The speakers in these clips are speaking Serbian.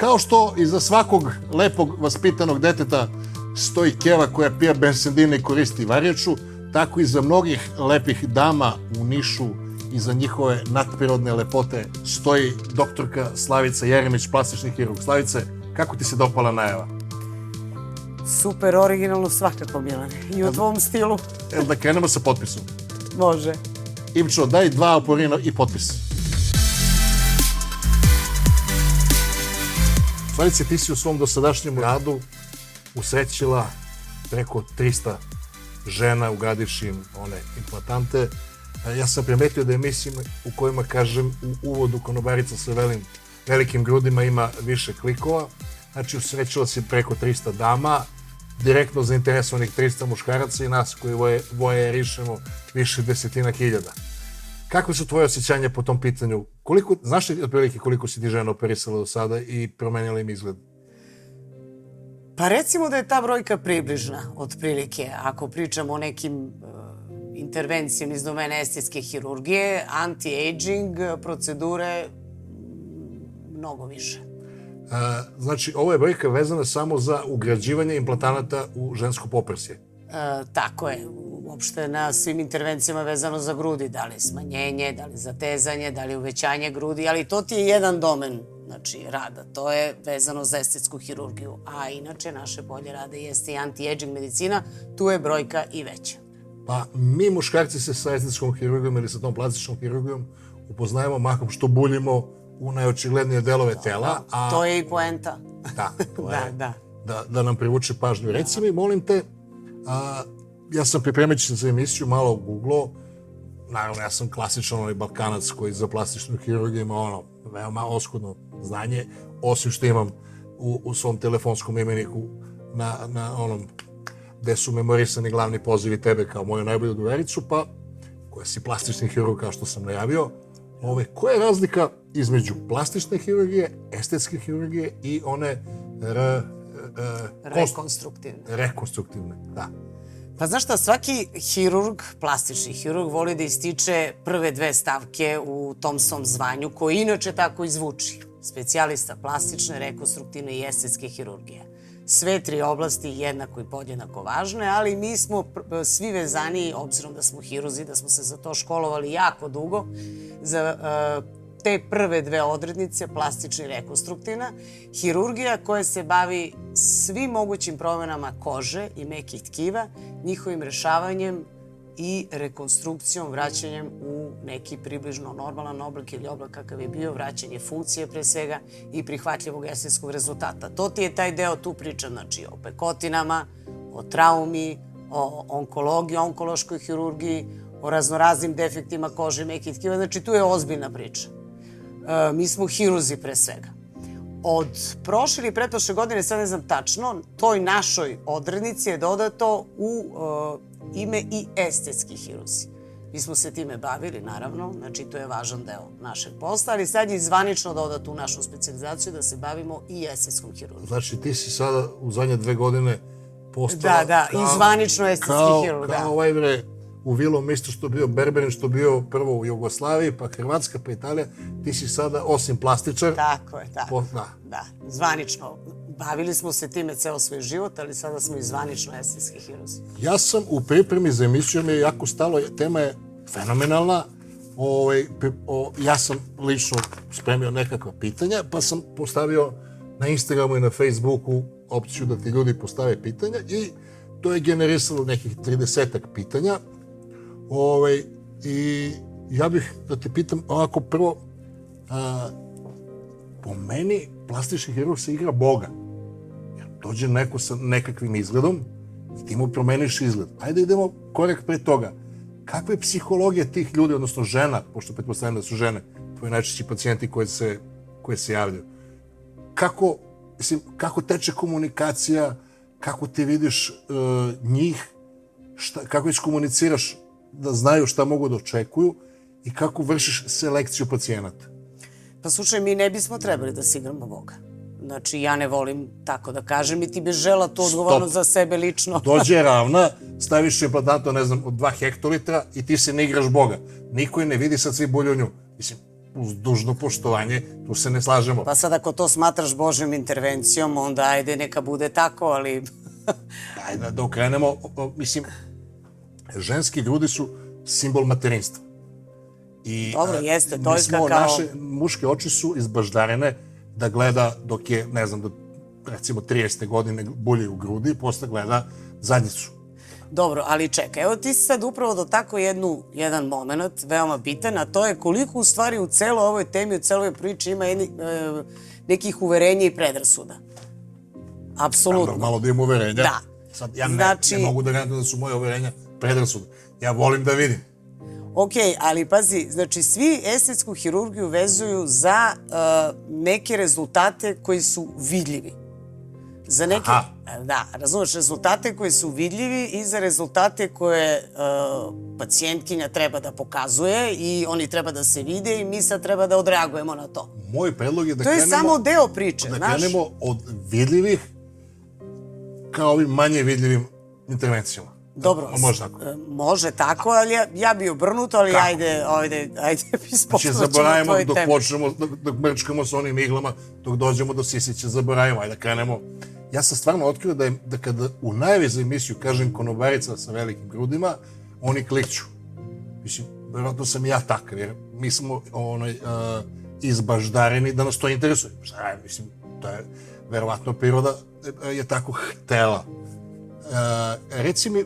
kao što iza svakog lepog, vaspitanog deteta stoji keva koja pija bensendine i koristi varjaču, tako i za mnogih lepih dama u Nišu i za njihove nadprirodne lepote stoji doktorka Slavica Jeremić, plastični hirurg. Slavice, kako ti se dopala najava? Super, originalno svakako, Milane. I u tvom stilu. Jel da krenemo sa potpisom? Može. Ivčo, daj dva oporina i potpis. Slavice, ti si u svom dosadašnjem radu usrećila preko 300 žena ugadivši im one implantante. E, Ja sam primetio da emisijama u kojima kažem u uvodu konobarica sa velim, velikim grudima ima više klikova. Znači usrećila si preko 300 dama, direktno zainteresovanih 300 muškaraca i nas koji voje, voje rišemo više desetina hiljada. Kako su tvoje osjećanja po tom pitanju? Koliko, znaš li otprilike koliko si ti žena operisala do sada i promenila im izgled? Pa recimo da je ta brojka približna, otprilike. Ako pričamo o nekim uh, intervencijama iz domene estetske hirurgije, anti-aging, procedure, mnogo više. A, znači, ovo je brojka vezana samo za ugrađivanje implantanata u žensko poprsje. E, tako je, uopšte na svim intervencijama vezano za grudi, da li smanjenje, da li zatezanje, da li uvećanje grudi, ali to ti je jedan domen znači, rada, to je vezano za estetsku hirurgiju, a inače naše polje rada jeste i anti-aging medicina, tu je brojka i veća. Pa mi muškarci se sa estetskom hirurgijom ili sa tom plastičnom hirurgijom upoznajemo mahom što buljimo u najočiglednije delove tela, a To je i poenta. da, to Da, je, da. da, da nam privuče pažnju. Reci mi, molim te, a, ja sam pripremajući za emisiju malo googlo, naravno ja sam klasičan onaj balkanac koji za plastičnu hirurgiju ima ono veoma oskudno znanje, osim što imam u, u svom telefonskom imeniku na, na onom gde su memorisani glavni pozivi tebe kao moju najbolju drugaricu, pa koja si plastični hirurg kao što sam najavio, ove, koja je razlika između plastične hirurgije, estetske hirurgije i one r, r, r, konst- Rekonstruktivno. rekonstruktivne, da. Pa znaš šta, svaki hirurg, plastični hirurg, voli da ističe prve dve stavke u tom svom zvanju, koji inače tako izvuči. Specijalista plastične, rekonstruktivne i estetske hirurgije. Sve tri oblasti jednako i podjednako važne, ali mi smo pr- svi vezani, obzirom da smo hirurzi, da smo se za to školovali jako dugo, za e, te prve dve odrednice, plastična i rekonstruktivna, hirurgija koja se bavi svim mogućim promenama kože i mekih tkiva, njihovim rešavanjem i rekonstrukcijom, vraćanjem u neki približno normalan oblik ili oblik kakav je bio, vraćanje funkcije pre svega i prihvatljivog estetskog rezultata. To ti je taj deo tu priča, znači o pekotinama, o traumi, o onkologiji, onkološkoj hirurgiji, o raznoraznim defektima kože i mekih tkiva, znači tu je ozbiljna priča. E, mi smo hirurzi pre svega. Od prošle ili pretprošle godine, sad ne znam tačno, toj našoj odrednici je dodato u e, ime i estetski hirurzi. Mi smo se time bavili, naravno, znači to je važan deo našeg posla, ali sad je zvanično dodato u našu specializaciju da se bavimo i estetskom hirurgijom. Znači ti si sada u zadnje dve godine postala... Da, da, i zvanično estetski kao, hirurg, da. Kao ovaj bre, u Vilom isto što bio Berberin, što bio prvo u Jugoslaviji, pa Hrvatska, pa Italija, ti si sada, osim plastičar, Tako je, tako. Po- da. Da, zvanično. Bavili smo se time ceo svoj život, ali sada smo i zvanično estetski hirurzi. Ja sam u pripremi za emisiju, mi je jako stalo, tema je fenomenalna. Ovaj, o, ja sam lično spremio nekakva pitanja, pa sam postavio na Instagramu i na Facebooku opciju da ti ljudi postave pitanja i to je generisalo nekih 30 pitanja. Ovaj, I ja bih da te pitam ovako prvo, a, po meni plastični hirurg se igra Boga. Jer dođe neko sa nekakvim izgledom i ti mu promeniš izgled. Ajde idemo korak pre toga. Kakva je psihologija tih ljudi, odnosno žena, pošto pretpostavljam da su žene, tvoji najčešći pacijenti koji se, koji se javljaju. Kako, mislim, kako teče komunikacija, kako ti vidiš uh, njih, šta, kako iskomuniciraš da znaju šta mogu da očekuju i kako vršiš selekciju pacijenata. Pa slušaj, mi ne bismo trebali da se igramo Boga. Znači, ja ne volim tako da kažem i ti bi žela to odgovorno Stop. za sebe lično. Dođe ravna, staviš implantato, ne znam, od 2 hektolitra i ti se ne igraš Boga. Niko je ne vidi, sad svi bulju nju. Mislim, uz dužno poštovanje, tu se ne slažemo. Pa sad ako to smatraš Božjom intervencijom, onda ajde neka bude tako, ali... Ajde da okrenemo, mislim, ženski grudi su simbol materinstva. I, Dobro, jeste, to je kao- Naše muške oči su izbaždarene da gleda dok je, ne znam, do recimo 30. godine bulje u grudi, posle gleda zadnjicu. Dobro, ali čekaj, evo ti si sad upravo do tako jednu, jedan moment, veoma bitan, a to je koliko u stvari u celoj ovoj temi, u celoj priči ima jedni, e, nekih uverenja i predrasuda. Apsolutno. Malo da imam uverenja. Da. Sad, ja ne, Znači- ne mogu da garantujem da su moje uverenja predrasude. Ja volim da vidim. Ok, ali pazi, znači svi estetsku hirurgiju vezuju za uh, neke rezultate koji su vidljivi. Za neke, Aha. da, razumeš, rezultate koji su vidljivi i za rezultate koje uh, pacijentkinja treba da pokazuje i oni treba da se vide i mi sad treba da odreagujemo na to. Moj predlog je da To je krenemo... samo deo priče, da znaš? krenemo od vidljivih ka ovim manje vidljivim intervencijama. Dobro, A može tako. e, Može tako, ali ja, ja bi obrnuto, ali Kako? ajde, ajde, ajde, Znači, ispoštovaćemo zaboravimo dok temu. počnemo, dok, dok mrčkamo sa onim iglama, dok dođemo do sisića, zaboravimo, ajde da krenemo. Ja sam stvarno otkrio da, je, da kada u najavi za emisiju kažem konobarica sa velikim grudima, oni klikću. Mislim, verovatno sam ja takav, jer mi smo onaj, uh, izbaždareni da nas to interesuje. Šta je, mislim, to je verovatno priroda e, je tako htela. Uh, reci mi,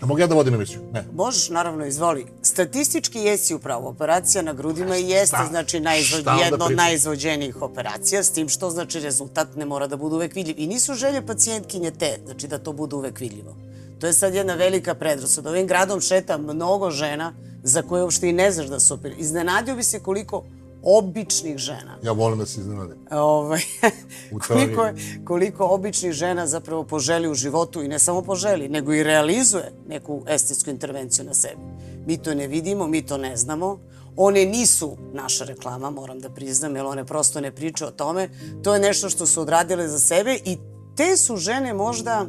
a mogu ja da vodim emisiju? Ne. Možeš, naravno, izvoli. Statistički jesi upravo. Operacija na grudima i jeste, Šta? znači, jedna od najizvođenijih operacija, s tim što, znači, rezultat ne mora da bude uvek vidljiv. I nisu želje pacijentkinje te, znači, da to bude uvek vidljivo. To je sad jedna velika predrasuda. Ovim gradom šeta mnogo žena za koje uopšte i ne znaš da su operirane. Iznenadio bi se koliko običnih žena Ja volim da se iznenadim. ovaj, koliko, je, koliko običnih žena zapravo poželi u životu i ne samo poželi, nego i realizuje neku estetsku intervenciju na sebi. Mi to ne vidimo, mi to ne znamo. One nisu naša reklama, moram da priznam, jer one prosto ne pričaju o tome. To je nešto što su odradile za sebe i te su žene možda,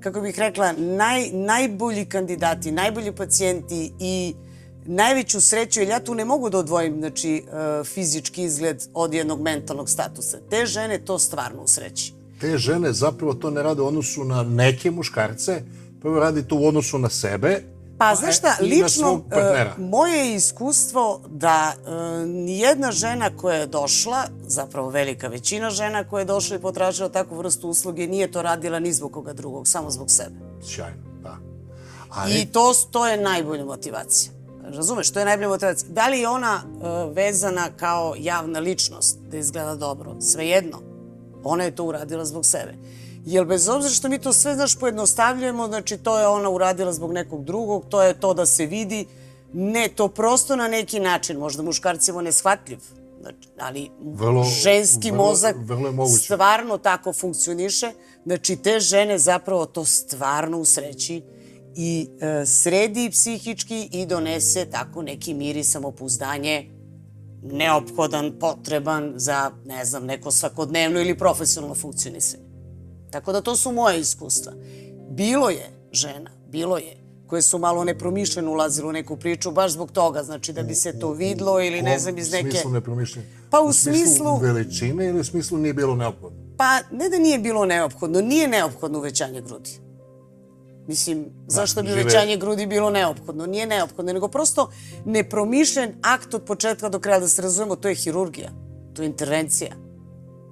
kako bih rekla, naj, najbolji kandidati, najbolji pacijenti i najveću sreću, jer ja tu ne mogu da odvojim znači, e, fizički izgled od jednog mentalnog statusa. Te žene to stvarno usreći. te žene zapravo to ne rade u odnosu na neke muškarce, prvo radi to u odnosu na sebe, Pa, znaš šta, na lično, e, moje je iskustvo da e, nijedna žena koja je došla, zapravo velika većina žena koja je došla i potražila takvu vrstu usluge, nije to radila ni zbog koga drugog, samo zbog sebe. Sjajno, da. Ali, I to, to je najbolja motivacija. Razumeš, to je najbolja motivacija. Da li je ona e, vezana kao javna ličnost, da izgleda dobro? Svejedno. Ona je to uradila zbog sebe. Jer bez obzira što mi to sve, znaš, pojednostavljujemo, znači to je ona uradila zbog nekog drugog, to je to da se vidi. Ne, to prosto na neki način, možda muškarcima neshvatljiv, znači, ali Vrlo- ženski vrlo- mozak moguće. stvarno tako funkcioniše. Znači, te žene zapravo to stvarno usreći i e, sredi psihički i donese tako neki mir i samopouzdanje neophodan, potreban za, ne znam, neko svakodnevno ili profesionalno funkcionisanje. Tako da to su moje iskustva. Bilo je žena, bilo je, koje su malo nepromišljeno ulazile u neku priču, baš zbog toga, znači da bi se to vidlo ili ne znam iz U neke... smislu nepromišljenja. Pa u smislu- veličine ili u smislu nije bilo neophodno? Pa ne da nije bilo neophodno, nije neophodno uvećanje grudi. Mislim, zašto bi uvećanje grudi bilo neophodno? Nije neophodno, nego prosto nepromišljen akt od početka do kraja, da se razumemo, to je hirurgija, to je intervencija.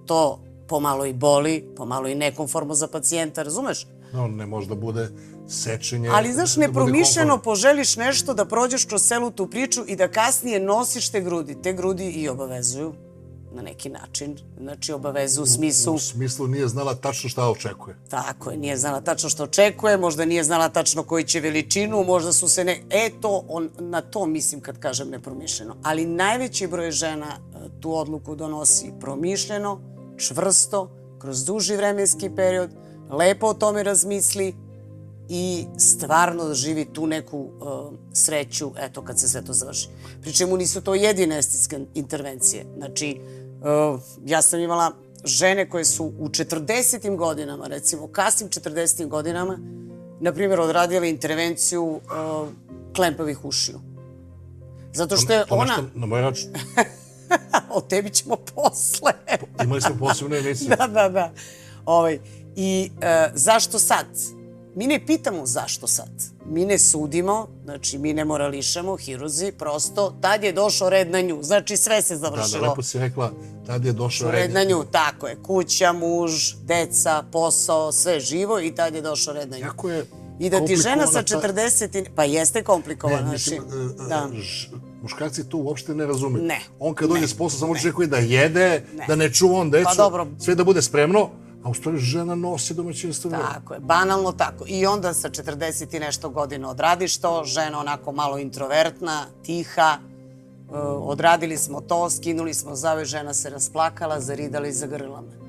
To pomalo i boli, pomalo i nekomfortno za pacijenta, razumeš? No, ne može da bude sečenje. Ali, znaš, da nepromišljeno poželiš nešto da prođeš kroz celu tu priču i da kasnije nosiš te grudi. Te grudi i obavezuju na neki način. Znači, obavezuju u smislu... U smislu nije znala tačno šta očekuje. Tako je, nije znala tačno što očekuje, možda nije znala tačno koji će veličinu, možda su se ne... E, to, on, na to mislim kad kažem nepromišljeno. Ali najveći broj žena e, tu odluku donosi promišljeno, čvrsto, kroz duži vremenski period, lepo o tome razmisli i stvarno doživi tu neku uh, sreću, eto, kad se sve to završi. Pri čemu nisu to jedine estetske intervencije. Znači, ja sam imala žene koje su u 40. godinama, recimo kasnim 40. godinama, na primjer, odradile intervenciju uh, klempavih ušiju. Zato što je To ona... nešto na moj račun. o tebi ćemo posle. Imali smo posebnu emisiju. da, da, da. Ovaj, I e, zašto sad? Mi ne pitamo zašto sad. Mi ne sudimo, znači mi ne morališemo, hiruzi, prosto tad je došao red na nju. Znači sve se Da, završilo. da, lepo si rekla, tad je došao red red. na nju, tako je. Kuća, muž, deca, posao, sve živo i tad je došao red na nju. Jako je I da ti žena sa komplikovana ta- 40... i- Pa jeste komplikovano. Ne, mislim, znači, e, e, da. ž- muškarci to uopšte ne razumeju. Ne. On kad dođe s posla samo očekuje da jede, Ne. da ne čuva on decu, Pa dobro. sve da bude spremno, a u stvari žena nosi domaćinstvo. Tako je, banalno tako. I onda sa 40 i nešto godina odradiš to, žena onako malo introvertna, tiha, e, odradili smo to, skinuli smo zave, žena se rasplakala, zaridala i zagrlila me.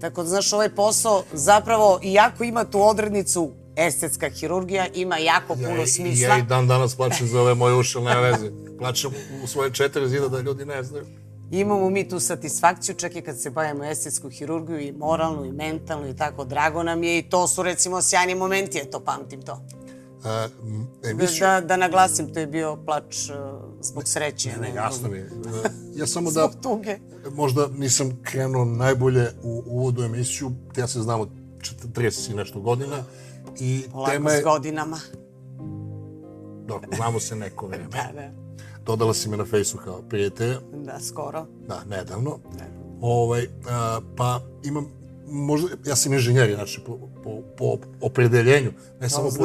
Tako da, znaš, ovaj posao zapravo, iako ima tu odrednicu estetska hirurgija, ima jako Ja, puno smisla. ja i dan danas plačem za ove moje nema veze. Plačem u svoje četiri zida da ljudi ne znaju. Imamo mi tu satisfakciju, čak i kad se bavimo estetsku hirurgiju i moralnu i mentalnu i tako, drago nam je i to su recimo sjajni momenti, eto, pamtim to. A, emisiju, Da, da naglasim, to je bio plač uh, zbog sreće. ne, jasno mi je. E, Ja samo da, Zbog tuge. možda nisam krenuo najbolje u uvodu emisiju, ja se znam od 30 i nešto godina, i Polako tema s je, godinama. dobro, znamo se neko vreme. Da, da. Dodala si me na Facebooku kao prijatelja, Da, skoro. da, nedavno. Ovaj, a, pa imam, možda, ja sam inženjer, znači po, po, po opredeljenju, ne samo po,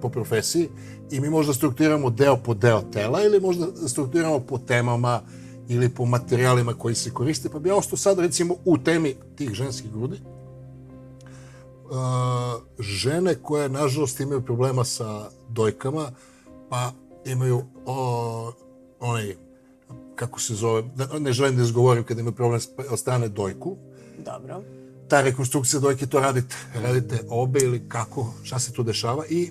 po profesiji, i mi možda strukturiramo deo po deo tela ili možda strukturiramo po temama ili po materijalima koji se koriste, pa bi ja ostao sad recimo u temi tih ženskih grudi. Uh, žene koje nažalost imaju problema sa dojkama, pa imaju o, onaj, kako se zove, ne želim da izgovorim kada imaju problem od strane dojku, Dobro. ta rekonstrukcija dojke, to radite, radite obe ili kako, šta se tu dešava i e,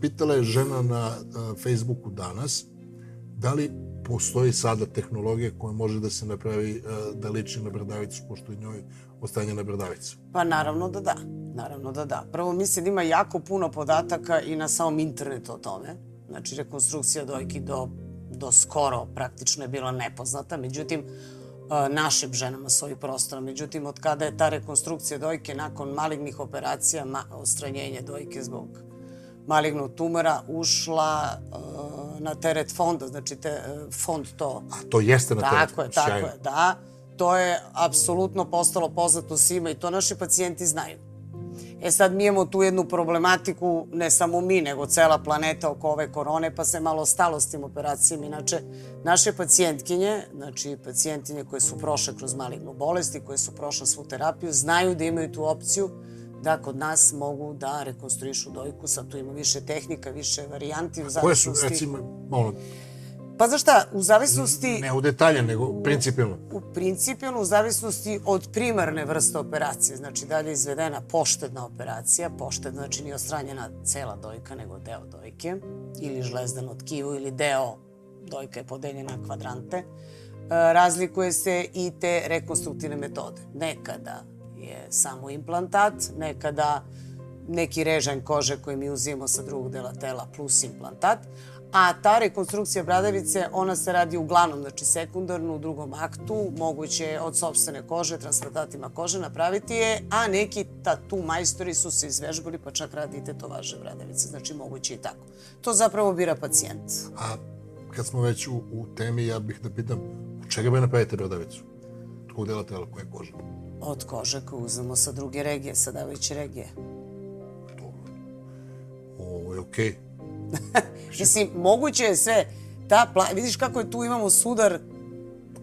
pitala je žena na e, Facebooku danas da li postoji sada tehnologija koja može da se napravi e, da liči na bradavicu, pošto je njoj ostanjena bradavica. Pa naravno da da. Naravno da da. Prvo mislim da ima jako puno podataka i na samom internetu o tome. Znači, rekonstrukcija dojki do, do skoro praktično je bila nepoznata. Međutim, e, našim ženama s ovih prostora. Međutim, od kada je ta rekonstrukcija dojke nakon malignih operacija, ma, ostranjenje dojke zbog malignog tumora, ušla e, na teret fonda, znači te, e, fond to A to jeste na Tako teretu. je, tako Sjajno. je, da. To je apsolutno postalo poznato svima i to naši pacijenti znaju. E sad mi imamo tu jednu problematiku, ne samo mi, nego cela planeta oko ove korone, pa se malo stalo s tim operacijama. Inače, naše pacijentkinje, znači pacijentkinje koje su prošle kroz malignu bolest i koje su prošle svu terapiju, znaju da imaju tu opciju da kod nas mogu da rekonstruišu dojku. Sad tu ima više tehnika, više varijanti Koje su, recimo, ono, Pa znaš šta, u zavisnosti... ne u detalje, nego principijalno. u principijalno u zavisnosti od primarne vrste operacije, znači da li je izvedena poštedna operacija, poštedna znači nije ostranjena cela dojka, nego deo dojke, ili žlezdano tkivo, ili deo dojka je podeljena na kvadrante, e, razlikuje se i te rekonstruktivne metode. Nekada je samo implantat, nekada neki režanj kože koji mi uzimamo sa drugog dela tela plus implantat, a ta rekonstrukcija bradavice, ona se radi uglavnom, znači sekundarno u drugom aktu, moguće je od sobstvene kože, transplantatima kože napraviti je, a neki tatu majstori su se izvežbali pa čak radi i tetovaže bradavice, znači moguće i tako. To zapravo bira pacijent. A kad smo već u, u temi, ja bih da pitam, od čega bi napravite bradavicu? Od kog dela tela, koje kože? Od kože koju uzmemo sa druge regije, sa davajuće regije. Dobro. Ovo je okej. Mislim, moguće je sve, ta pla... vidiš kako je tu imamo sudar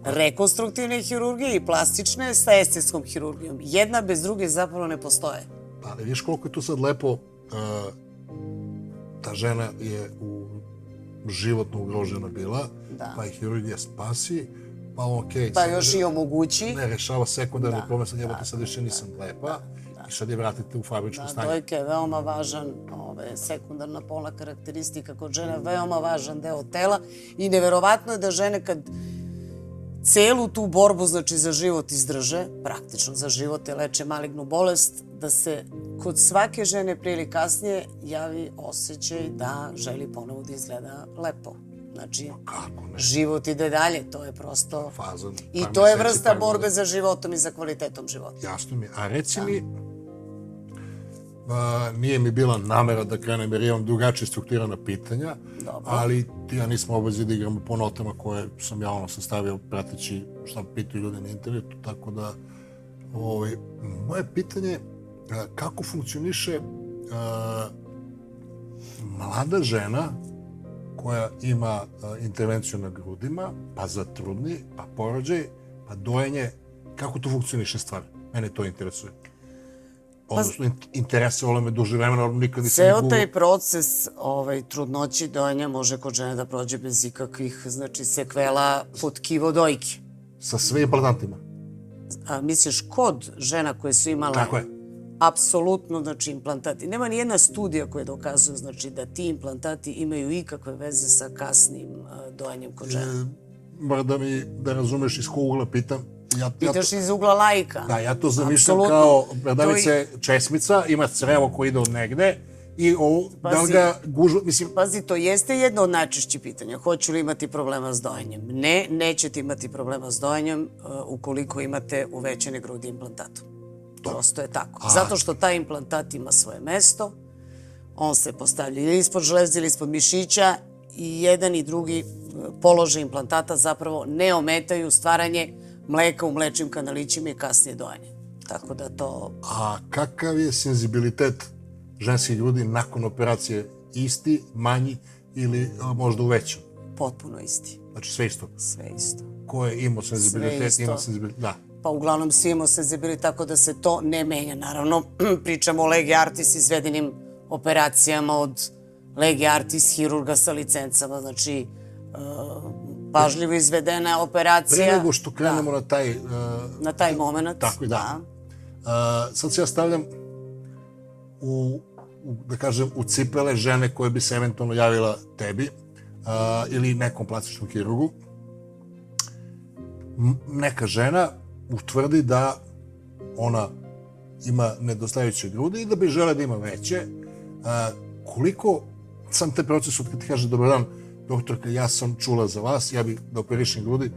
rekonstruktivne hirurgije i plastične sa estetskom hirurgijom. Jedna bez druge zapravo ne postoje. Pa, ali viš koliko je tu sad lepo, uh, ta žena je u životno ugrožena bila, Da. pa je hirurgija spasi, pa okej. Pa sad još i omogući. Ne, rešava sekundarni Da, problem, sad jebote, da, sad više nisam lepa, i sad je vratite u fabričko Da, stanje. dojka je veoma važan, ove, sekundarna polna karakteristika kod žene, veoma važan deo tela i neverovatno je da žene kad celu tu borbu, znači za život izdrže, praktično za život te leče malignu bolest, da se kod svake žene prije ili kasnije javi osjećaj da želi ponovo da izgleda lepo. Znači, Kako ne? život ide dalje, to je prosto... Fazan. I par to je meseci, vrsta borbe za životom i za kvalitetom života. Jasno mi je. A reci mi, a, nije mi bila namera da krenem jer imam drugačije strukturirana pitanja, Dobro. ali ti ja nismo obavezi da igramo po notama koje sam ja ono sastavio prateći šta pitaju ljudi na internetu, tako da ovaj, moje pitanje a, kako funkcioniše mlada žena koja ima a, intervenciju na grudima, pa za trudni, pa porođaj, pa dojenje, kako to funkcioniše stvar? Mene to interesuje. Odnosno, in- interesovalo me duže vremena, ali nikad nisam Ceo taj proces ovaj, trudnoći dojenja može kod žene da prođe bez ikakvih znači, sekvela pod kivo dojke. sa sve implantantima. A, misliš, kod žena koje su imale Tako je. apsolutno znači implantati. Nema ni jedna studija koja dokazuje znači da ti implantati imaju ikakve veze sa kasnim dojenjem kod žena. E, mora da mi, da razumeš iz kog ugla pitam. Ja, ja to, Pitaš iz ugla lajka. da, ja to zamišljam Apsolutno. kao To bradavice česmica, ima crevo koje ide od negde i ovo, da li Pazi. ga gužu, mislim, Pazi, to jeste jedno od najčešćih pitanja. Hoću li imati problema s dojenjem? Ne, nećete imati problema s dojenjem uh, ukoliko imate uvećane grudi implantatom. Prosto je tako. Zato što taj implantat ima svoje mesto, on se postavlja ili ispod železa ili ispod mišića i jedan i drugi uh, položaj implantata zapravo ne ometaju stvaranje mleka u mlečnim kanalićima i kasnije dojenje. Tako da to A kakav je senzibilitet ženskih ljudi nakon operacije? Isti, manji ili možda uvećan? potpuno isti. Znači sve isto. Sve isto. Ko je imao senzibilitet, ima senzibilitet. Da. pa uglavnom svi imamo senzibilitet tako da se to ne menja. Naravno, pričamo o legi artis izvedenim operacijama od legi artis hirurga sa licencama, znači pažljivo izvedena operacija. Pre nego što krenemo na taj... Uh, Na taj moment. Tako je, da. uh, sad se ja stavljam u, u, da kažem, u cipele žene koje bi se eventualno javila tebi uh, ili nekom plastičnom hirurgu. M- neka žena utvrdi da ona ima nedostajuće grudi i da bi žele da ima veće. Uh, koliko sam te proces od kad ti kaže dobar dan, doktorka, ja sam čula za vas, ja bih da operišem grudi,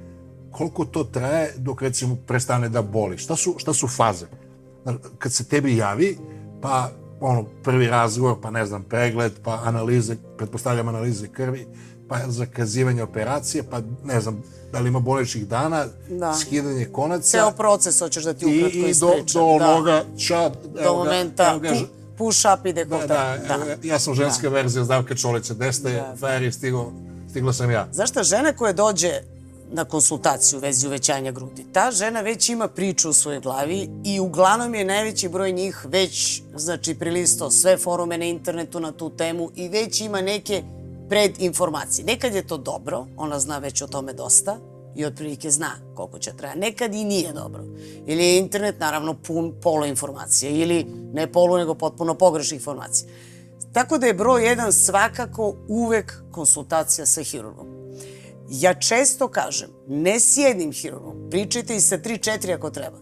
koliko to traje dok recimo prestane da boli? Šta su, šta su faze? Kad se tebi javi, pa ono, prvi razgovor, pa ne znam, pregled, pa analize, pretpostavljam analize krvi, pa zakazivanje operacije, pa ne znam, da li ima bolečnih dana, Da. skidanje konaca. Ceo proces hoćeš da ti ukratko i do, ispričam. do da. onoga, ča, Do momenta pu, push up i da, dekoltat. da, da, ja sam ženska verzija Zdravka Čolića, desna je, Da. frajer je stigo, stigla sam ja. Znaš šta, žena koja dođe na konsultaciju u vezi uvećanja grudi, ta žena već ima priču u svojoj glavi i uglavnom je najveći broj njih već, znači, prilisto sve forume na internetu na tu temu i već ima neke predinformacije. Nekad je to dobro, ona zna već o tome dosta i otprilike zna koliko će traja. Nekad i nije dobro. Ili je internet naravno pun polo informacija ili ne polu nego potpuno pogrešnih informacija. Tako da je broj jedan svakako uvek konsultacija sa hirurgom. Ja često kažem, ne s jednim hirurgom, pričajte i sa 3-4 ako treba.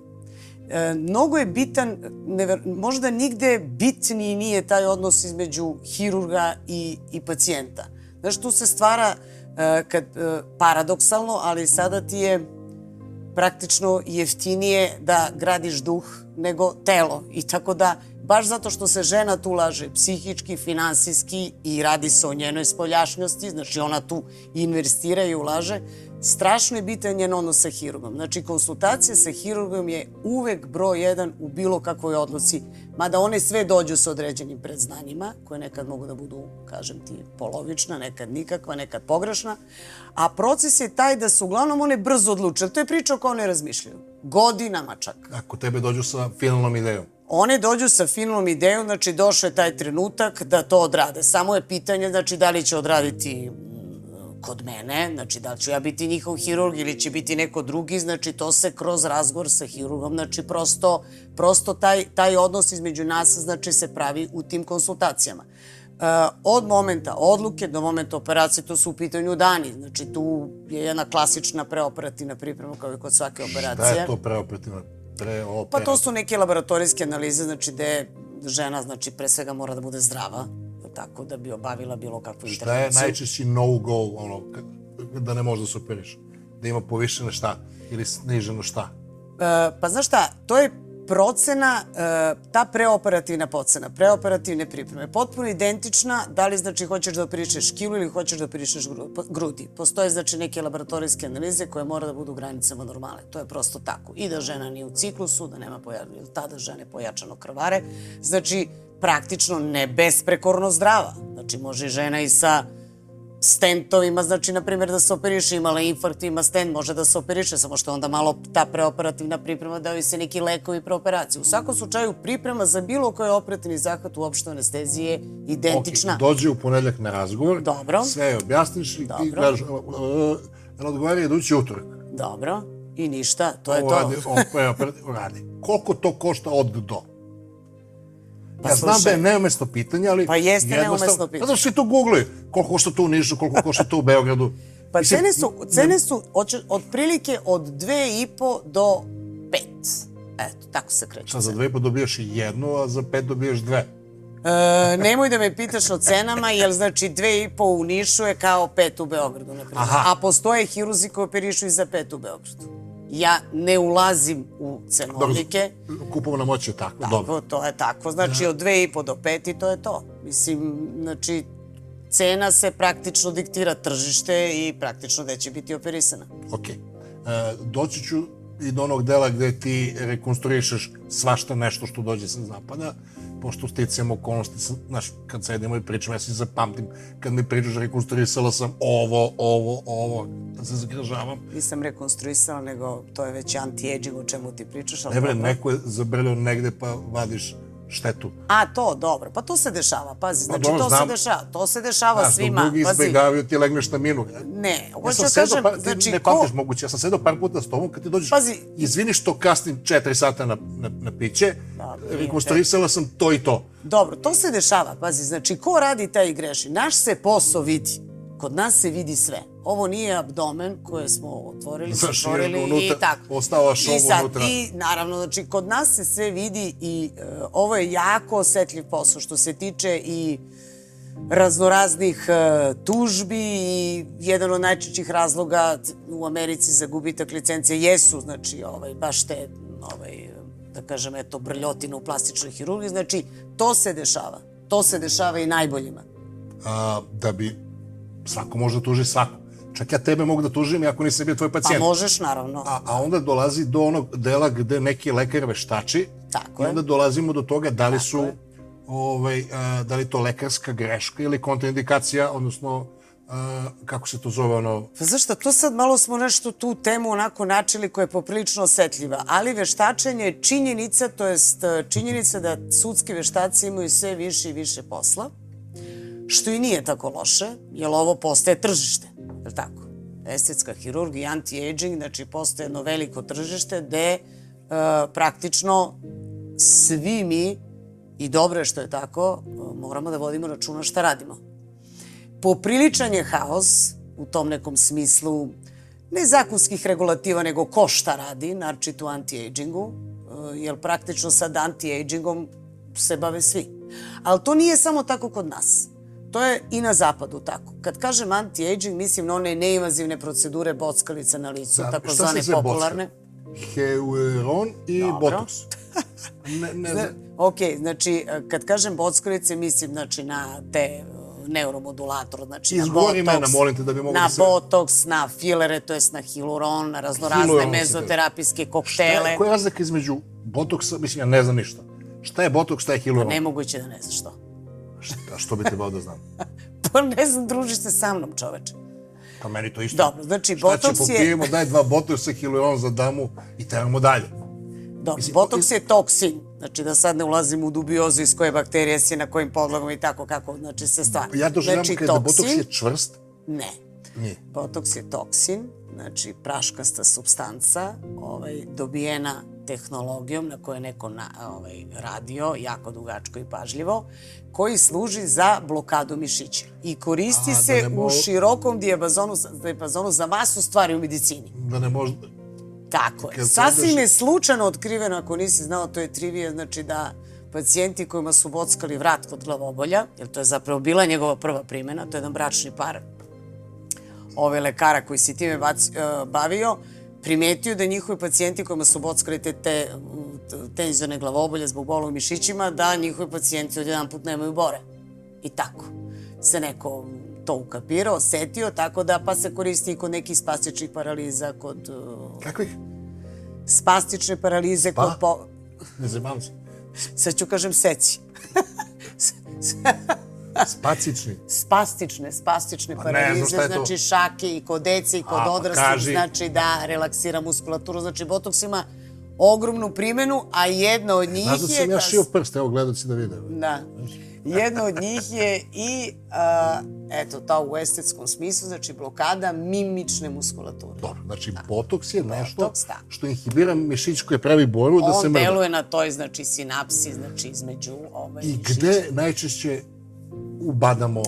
E, mnogo je bitan, never, možda nigde bitniji nije taj odnos između hirurga i, i pacijenta. Znaš, tu se stvara e, kad, e, paradoksalno, ali sada ti je praktično jeftinije da gradiš duh nego telo. I tako da, baš zato što se žena tu laže psihički, finansijski i radi se o njenoj spoljašnjosti, znači ona tu investira i ulaže, strašno je bitan njen odnos sa hirurgom. Znači, konsultacija sa hirurgom je uvek broj jedan u bilo kakvoj odluci, mada one sve dođu sa određenim predznanjima, koje nekad mogu da budu, kažem ti, polovična, nekad nikakva, nekad pogrešna, a proces je taj da se uglavnom one brzo odluče. To je priča o kojoj one razmišljaju. Godinama čak. Ako tebe dođu sa finalnom idejom. One dođu sa finalnom idejom, znači došao je taj trenutak da to odrade. Samo je pitanje, znači, da li će odraditi kod mene, znači da li ću ja biti njihov hirurg ili će biti neko drugi, znači to se kroz razgovor sa hirurgom, znači prosto, prosto taj, taj odnos između nas znači se pravi u tim konsultacijama. E, od momenta odluke do momenta operacije, to su u pitanju dani. Znači tu je jedna klasična preoperativna priprema kao i kod svake operacije. Da je to preoperativno? Preoperativno. Pa to su neke laboratorijske analize, znači gde žena, znači pre svega mora da bude zdrava, tako da bi obavila bilo kakvu Šta je intervenciju. najčešći no-go, ono, da ne može da se operiš? Da ima povišeno šta? Ili sniženo šta? E, pa znaš šta, to je procena, e, ta preoperativna procena, preoperativne pripreme, potpuno identična da li znači hoćeš da operišeš kilu ili hoćeš da operišeš grudi. Postoje znači neke laboratorijske analize koje mora da budu u granicama normale. To je prosto tako. I da žena nije u ciklusu, da nema ili tada žene pojačano krvare. Znači, praktično ne besprekorno zdrava. Znači, može i žena i sa stentovima, znači, na primjer, da se operiše, imala infarkt, ima stent, može da se operiše, samo što onda malo ta preoperativna priprema daju se neki lekovi pre operacije. U svakom slučaju, priprema za bilo koji operativni zahvat u opštoj anesteziji je identična. Ok, dođe u ponedeljak na razgovor. Dobro. Sve je objasniš i ti Dobro. kažeš, uh, uh, jel odgovara idući utorak. Dobro. I ništa, to je to. radi, ovo operativ- radi. Koliko to košta od do? Pa ja znam da je neumestno pitanje, ali... Pa jeste neumesno pitanje. Zato što svi to googlaju. Koliko košta to u Nišu, koliko košta to u Beogradu. Pa Mislim, cene su, cene su od, otprilike od dve i po do pet. Eto, tako se kreće. Sad za dve pa dobijaš jednu, a za pet dobijaš dve. E, nemoj da me pitaš o cenama, jer znači dve i po u Nišu je kao pet u Beogradu, na primjer. A postoje hiruzi koji operišu i za pet u Beogradu. Ja ne ulazim u cenovnike. Kupovna moć je takva, Tako, dobro. to je tako. Znači, od dve i po do pet i to je to. Mislim, znači, cena se praktično diktira tržište i praktično gde će biti operisana. Ok. E, doći ću i do onog dela gde ti rekonstruišeš svašta nešto što dođe sa zapada, pošto sticajem okolnosti, znaš, kad sedimo i pričamo, ja se zapamtim, kad mi pričaš, rekonstruisala sam ovo, ovo, ovo, da se zgražavam. Nisam rekonstruisala, nego to je već anti-aging o čemu ti pričaš. ali Ne bre, neko je zabrljao negde pa vadiš štetu. A, to, dobro. Pa to se dešava, pazi. Znači, dobro, to znam. se dešava. To se dešava Znaš, svima. dok drugi izbegavaju, ti legneš na minu. ne, Ja sam da sedao, kažem, par, ti znači, ne ko... pamtiš moguće, ja sam sedao par puta s tobom, kad ti dođeš, Pazi. izvini što kasnim 4 sata na, na, na piće, nije rekonstruisala sam to i to. Dobro, to se dešava, pazi, znači, ko radi taj i greši? Naš se posao vidi. Kod nas se vidi sve. Ovo nije abdomen koje smo otvorili, Znaš, zatvorili je unutra, i tako. ostao šov sad, unutra. I naravno, znači, kod nas se sve vidi i e, ovo je jako osetljiv posao što se tiče i raznoraznih e, tužbi i jedan od najčešćih razloga u Americi za gubitak licencije jesu, znači, ovaj, baš te, ovaj, da kažem, eto, brljotine u plastičnoj hirurgiji. Znači, to se dešava. To se dešava i najboljima. A, da bi svako može da tuži svako. Čak ja tebe mogu da tužim, iako nisam bio tvoj Pa pacijent. možeš, naravno. A, a onda dolazi do onog dela gde neki lekar veštači Tako i je. onda dolazimo do toga da li su je. ovaj, a, da li to lekarska greška ili kontraindikacija, odnosno a, kako se to zove ono Pa znaš šta, to sad malo smo nešto tu temu onako načeli koja je poprilično osetljiva, ali veštačenje je činjenica, to jest e, činjenica da sudski veštaci imaju sve više i više posla, što i nije tako loše, jer ovo postaje tržište, je li tako? Estetska hirurgija, anti-aging, znači postoje jedno veliko tržište gde e, praktično svi mi, i dobro je što je tako, moramo da vodimo računa šta radimo popriličan je haos u tom nekom smislu ne zakonskih regulativa, nego ko šta radi, naročito u anti-agingu, e, jer praktično sad anti-agingom se bave svi. Ali to nije samo tako kod nas. To je i na zapadu tako. Kad kažem anti-aging, mislim na one neinvazivne procedure bockalica na licu, Da, se sve popularne. bocka? Heuron i Dobro. botoks. Ne, ne znam. Ok, znači, kad kažem bockalice, mislim znači, na te e, neuromodulator, znači na Izgovori botoks, imena, molim te, da bi mogli na da se- botoks, na filere, to jest na hiluron, na raznorazne Hiluron mezoterapijske Šta koktele. je, koja je razlika između botoksa, mislim, ja ne znam ništa. Šta je botoks, šta je hiluron? Nemoguće da ne znaš to. Šta, što bi trebao da znam? Pa ne znam, družiš se sa mnom, čoveče. Pa meni to isto. Dobro, znači, Šta će, botoks je- popijemo, daj dva botoksa, hiluron za damu i trebamo dalje. Dobro, botoks je toksin. Znači da sad ne ulazim u dubiozu iz koje bakterije si, na kojim podlogom i tako kako, znači se stvar. Ja doživljavam znači, kada botoks je čvrst, Ne. nije. Botoks je toksin, znači praškasta substanca, ovaj, dobijena tehnologijom na kojoj je neko na, ovaj, radio, jako dugačko i pažljivo, koji služi za blokadu mišića. I koristi A, da se ne u širokom dijapazonu, dijapazonu za masu stvari u medicini. Da ne može... Tako je. Sasvim je slučajno otkriveno, ako nisi znao, to je trivija, znači da pacijenti kojima su bockali vrat kod glavobolja, jer to je zapravo bila njegova prva primjena, to je jedan bračni par ove lekara koji se time uh, bavio, primetio da njihovi pacijenti kojima su bockali te, te tenzione glavobolje zbog bola u mišićima, da njihovi pacijenti odjedan put nemaju bore. I tako. Se neko to ukapirao, osetio, tako da pa se koristi i kod nekih spastičnih paraliza, kod... Uh, Kakvih? Spastične paralize, Pa? kod... Po... Ne zemam se. Sad ću kažem seci. Spacični. spastične, spastične Pa paralize, je znači šake i kod dece i kod A, pa odraslih, kaži. znači da relaksira muskulaturu, znači botoks ima ogromnu primjenu, a jedna od njih Znaš da je... sam ja da šio prst, evo gledaci da vide. Da. Jedna od njih je i, a, eto, ta u estetskom smislu, znači blokada mimične muskulature. Dobro, znači botoks je nešto Botoks, da. što inhibira mišić koji pravi boru da se On mrda. deluje na toj, znači, sinapsi, znači, između ovaj, I mišića. gde najčešće ubadamo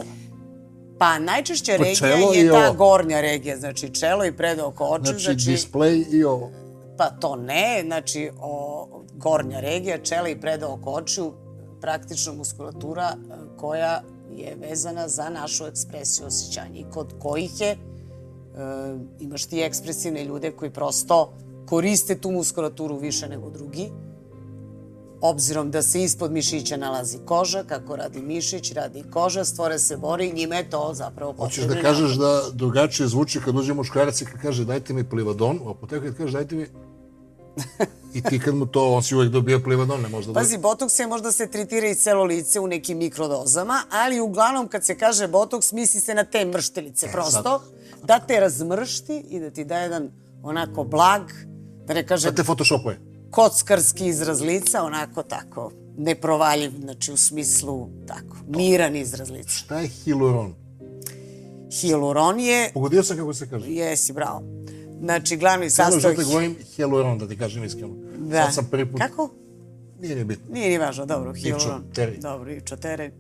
Pa najčešća regija je ta gornja regija, znači čelo i predoko očiju, znači, znači, display i ovo. pa to ne, znači o, gornja regija, čelo i predoko očiju, praktično muskulatura e, koja je vezana za našu ekspresiju osjećanja i kod kojih je, e, imaš ti ekspresivne ljude koji prosto koriste tu muskulaturu više nego drugi, obzirom da se ispod mišića nalazi koža, kako radi mišić, radi koža, stvore se bori i njime je to zapravo Hoćeš potrebno. da kažeš da drugačije zvuči kad uđe muškarac i kad kaže dajte mi plivadon, u apoteku kad kaže dajte mi... I ti kad mu to, on si uvek dobija plivadon, ne možda Pazi, botoks je možda se tretira i celo lice u nekim mikrodozama, ali uglavnom kad se kaže botoks misli se na te mrštelice prosto, da te razmršti i da ti da jedan onako blag, da ne kažem Da te photoshopuje. Kockarski izraz lica, onako tako, neprovaljiv, znači u smislu tako, miran izraz lica. Šta je hiluron? Hialuron je, Pogodio sam kako se kaže. jesi, bravo, znači glavni Samo što sastojak... te govorim hiluron, da ti kažem iskreno. Da. Sad sam prvi put... Kako? Nije ni bitno. Nije ni važno, dobro, hialuron. Ivčoteri. Dobro, ivčoteri.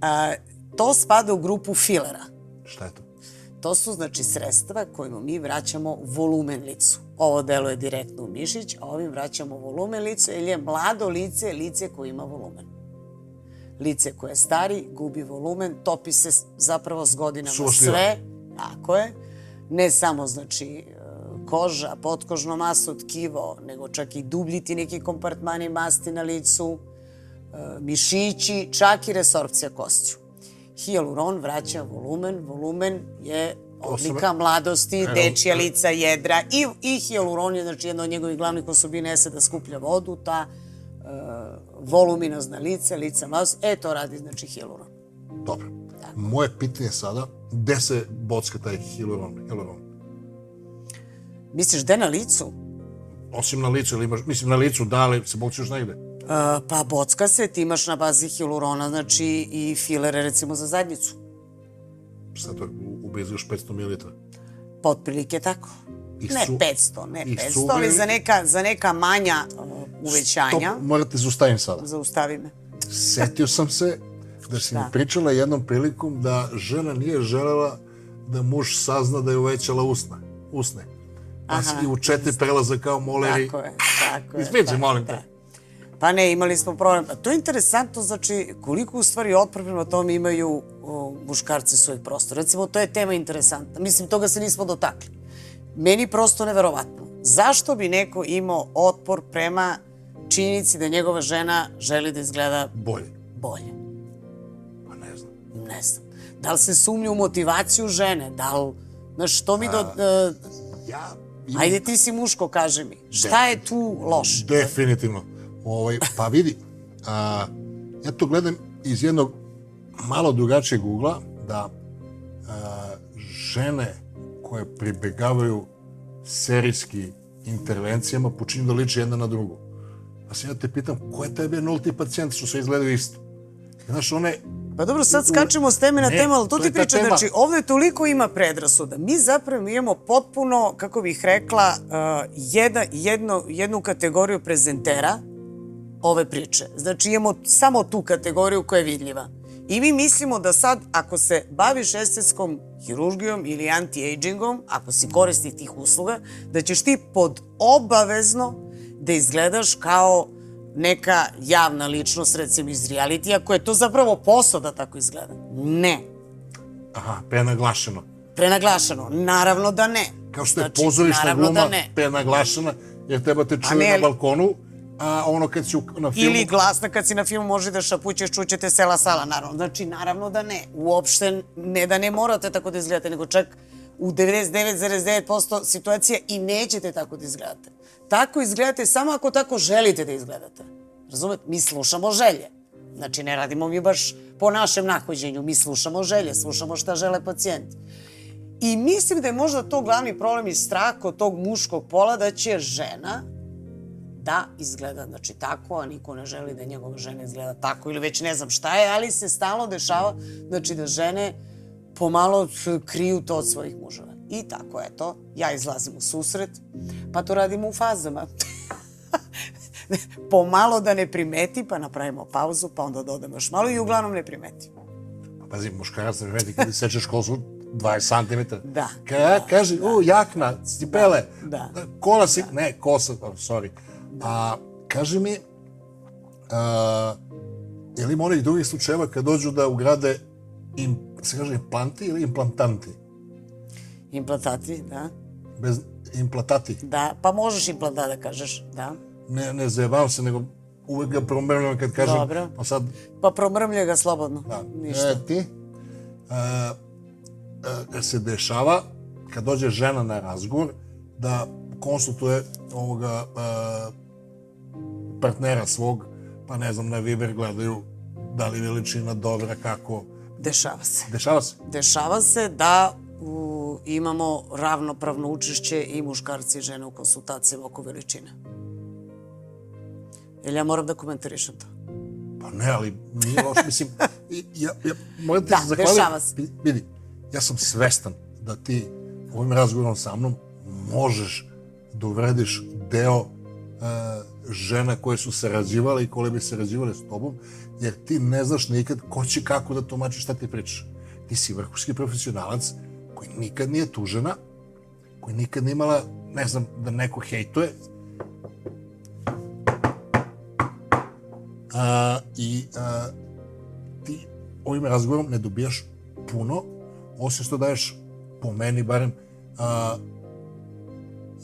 A, to spada u grupu filera. Šta je to? To su, znači, sredstva kojima mi vraćamo volumen licu. Ovo deluje direktno u mišić, a ovim vraćamo volumen licu, jer je mlado lice lice koje ima volumen. Lice koje je stari, gubi volumen, topi se zapravo s godinama Suošljiva. sve. Tako je. Ne samo, znači, e, koža, potkožno maso, tkivo, nego čak i dublji ti neki kompartmani masti na licu, e, mišići, čak i resorpcija kostiju. Hialuron vraća volumen, volumen je odlika mladosti, Evo, dečija lica, jedra i, i hialuron je, znači jedna od njegovih glavnih osobina jeste da skuplja vodu, ta e, voluminozna lica, lica mladosti, e to radi znači hialuron. Dobro. Moje pitanje sada, gde se bocka taj hiluron? hiluron? Misliš, gde na licu? Osim na licu, ili imaš, mislim na licu, da li se bocka još negde? E, pa bocka se, ti imaš na bazi hialurona, znači i filere recimo za zadnjicu. Šta to, u- ubezu još 500 ml? Pa otprilike tako. I ne su- 500, ne i 500, su- ali za neka, za neka manja uh, uvećanja. To morate zaustavim sada. Zaustavi me. Setio sam se da si mi pričala jednom prilikom da žena nije želela da muž sazna da je uvećala usna, usne. Pa si Aha. i u četiri prelaza kao moleri. Tako je, tako je. Tako, molim da. Pa ne, imali smo problem. A to je interesantno, znači, koliko u stvari otpor prema tome imaju o, muškarci svojih prostora. Recimo, to je tema interesantna. Mislim, toga se nismo dotakli. Meni prosto neverovatno. Zašto bi neko imao otpor prema činjenici da njegova žena želi da izgleda Bolje. bolje? Pa ne znam. Ne znam. Da li se sumnja u motivaciju žene? Da li... Znaš, što mi do... e, Ja Ajde ti si muško, kaži mi. Šta je tu loše? Definitivno. Ovaj, pa vidi, a, ja to gledam iz jednog malo drugačijeg ugla, da a, žene koje pribegavaju serijski intervencijama počinju da liče jedna na drugu. Pa se ja te pitam, ko je tebe nulti pacijent što sve izgledaju isto? Znaš, one... Pa dobro, sad skačemo s teme na Ne, temu, ali to to ti tema. znači ovde toliko ima predrasuda. Mi zapravo imamo potpuno, kako bih rekla, uh, jedna, jedno, jednu kategoriju prezentera ove priče. Znači imamo samo tu kategoriju koja je vidljiva. I mi mislimo da sad, ako se baviš estetskom hirurgijom ili anti-agingom, ako si korisnik tih usluga, da ćeš ti pod obavezno da izgledaš kao neka javna ličnost, recimo iz realitija, koja je to zapravo posao da tako izgleda. Ne. Aha, prenaglašeno. Prenaglašeno. Naravno da ne. Kao što je Znači, pozorišna naravno gluma da ne. prenaglašena, jer treba te čuje ne, na balkonu, a ono kad si u- na filmu... Ili glasna kad si na filmu može da šapućeš, čućete sela sala, naravno. Znači, naravno da ne. Uopšte ne da ne morate tako da izgledate, nego čak u 99,9% situacija i nećete tako da izgledate. Tako izgledate samo ako tako želite da izgledate. Razumete? Mi slušamo želje. Znači, ne radimo mi baš po našem nahođenju. Mi slušamo želje, slušamo šta žele pacijenti. I mislim da je možda to glavni problem i strah kod tog muškog pola da će žena da izgleda znači tako, a niko ne želi da njegova žena izgleda tako ili već ne znam šta je, ali se stalno dešava znači da žene pomalo kriju to od svojih muževa. I tako, eto, ja izlazim u susret, pa to radimo u fazama. pomalo da ne primeti, pa napravimo pauzu, pa onda dodamo još malo i uglavnom ne primeti. Pa Pazi, muškarac ne vidi kada sečeš kosu 20 cm. Da. Ka, kaže, o, jakna, cipele. Da. Kola si, ne, kosa, oh, sorry. A, kaži mi, a, je li ima onih drugih slučajeva kad dođu da ugrade im, se kaže implanti ili implantanti? Implantati, da. Bez implantati. Da, pa možeš implantat da kažeš, da. Ne, ne zajebavam se, nego uvek ga promrljam kad kažem, Dobro. pa sad, Pa promrmljaj ga slobodno. da, Ništa. E, ti, a, a, se dešava, kad dođe žena na razgovor, da konsultuje ovoga a, partnera svog, pa ne znam, na Viber gledaju da li veličina dobra, kako. Dešava se. Dešava se. Dešava se da u, imamo ravnopravno učešće i muškarci i žene u konsultacijama oko veličine. Jel ja moram da komentarišem to? Pa ne, ali nije loš, mislim, ja, ja, moram ti Da, se zahvalim. dešava se. Vi- Vidi, ja sam svestan da ti ovim razgovorom sa mnom možeš da uvrediš deo uh, žena koje su sarađivale i koje bi sarađivale s tobom, jer ti ne znaš nikad ko će kako da tumači šta ti pričaš. Ti si vrhunski profesionalac koji nikad nije tužena, koji nikad nije imala, ne znam, da neko hejtuje, a, i a, ti ovim razgovorom ne dobijaš puno, osim što daješ, po meni barem, a,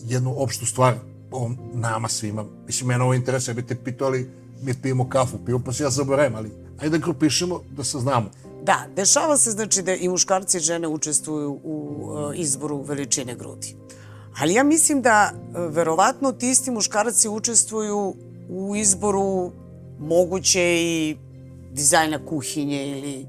jednu opštu stvar o nama svima. Mislim, mene ovo interesuje, bi te pitao, ali mi pijemo kafu, pivo, pa se ja zaboravim, ali ajde da grupišemo da se znamo. Da, dešava se znači da i muškarci i žene učestvuju u e, izboru veličine grudi. Ali ja mislim da e, verovatno ti isti muškarci učestvuju u izboru moguće i dizajna kuhinje ili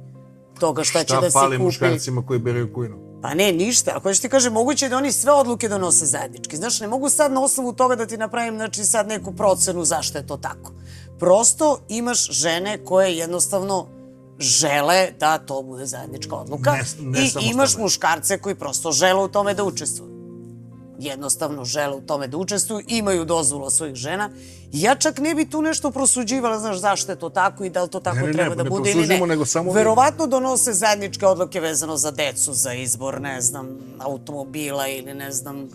toga šta, će Šta da se fali kupi. muškarcima koji beraju kujinu? Pa ne, ništa. Ako još ti kaže, moguće je da oni sve odluke donose zajednički. Znaš, ne mogu sad na osnovu toga da ti napravim, znači, sad neku procenu zašto je to tako. Prosto imaš žene koje jednostavno žele da to bude zajednička odluka Ne- ne i imaš muškarce koji prosto žele u tome da učestvuju. Jednostavno žele u tome da učestvuju, imaju dozvolu svojih žena. Ja čak ne bi tu nešto prosuđivala, znaš, zašto je to tako i da li to tako Ne, ne, ne, treba da ne bude ili ne. nego samo- Verovatno donose zajedničke odluke vezano za decu, za izbor, ne znam, automobila ili ne znam,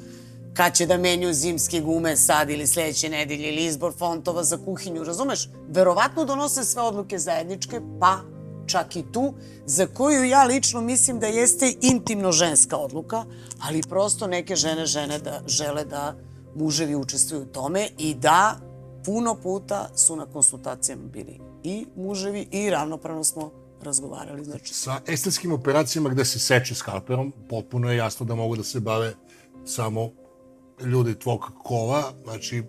kad će da menju zimske gume sad ili sledeće nedelje ili izbor fontova za kuhinju, razumeš? Verovatno donose sve odluke zajedničke, pa čak i tu, za koju ja lično mislim da jeste intimno ženska odluka, ali prosto neke žene žene da žele da muževi učestvuju u tome i da puno puta su na konsultacijama bili i muževi i ravnopravno smo razgovarali. Znači, Sa estetskim operacijama gde se seče skalperom, potpuno je jasno da mogu da se bave samo ljudi tvog kova, znači e,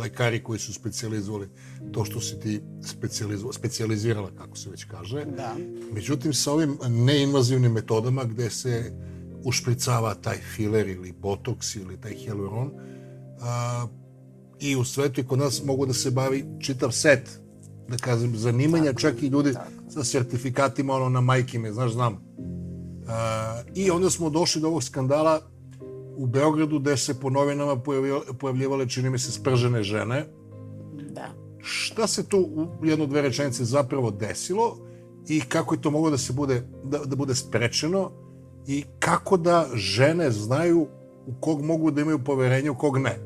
lekari koji su specijalizovali to što si ti specijalizo, specijalizirala, kako se već kaže. Da. Međutim, sa ovim neinvazivnim metodama gde se ušpricava taj filer ili botoks ili taj hyaluron, a, i u svetu i kod nas mogu da se bavi čitav set, da kažem, zanimanja, čak i ljudi sa sertifikatima, ono, na majke me, znaš, znam. A, I onda smo došli do ovog skandala u Beogradu, gde se po novinama pojavljivale, čini mi se, spržene žene. da. Šta se tu u jedno, dve rečenice zapravo desilo i kako je to moglo da se bude, da, da bude sprečeno i kako da žene znaju u kog mogu da imaju poverenje, u kog ne.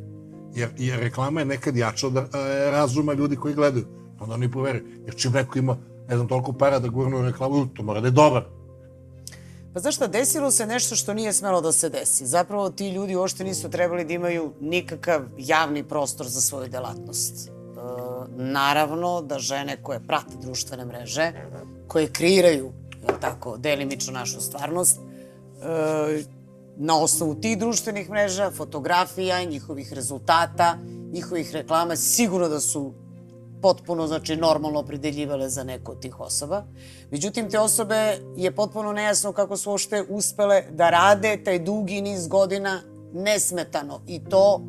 Jer, jer reklama je nekad jača od e, razuma ljudi koji gledaju. Onda oni poveruju. Jer čim neko ima, ne znam, toliko para da gurne u reklamu, to mora da je dobar. Pa znaš šta, desilo se nešto što nije smelo da se desi. Zapravo ti ljudi uopšte nisu trebali da imaju nikakav javni prostor za svoju delatnost. E, naravno da žene koje prate društvene mreže, koje kreiraju, jel tako, delimično našu stvarnost, e, na osnovu tih društvenih mreža, fotografija, njihovih rezultata, njihovih reklama, sigurno da su potpuno, znači, normalno opredeljivale za neko od tih osoba. Međutim, te osobe je potpuno nejasno kako su ošte uspele da rade taj dugi niz godina nesmetano. I to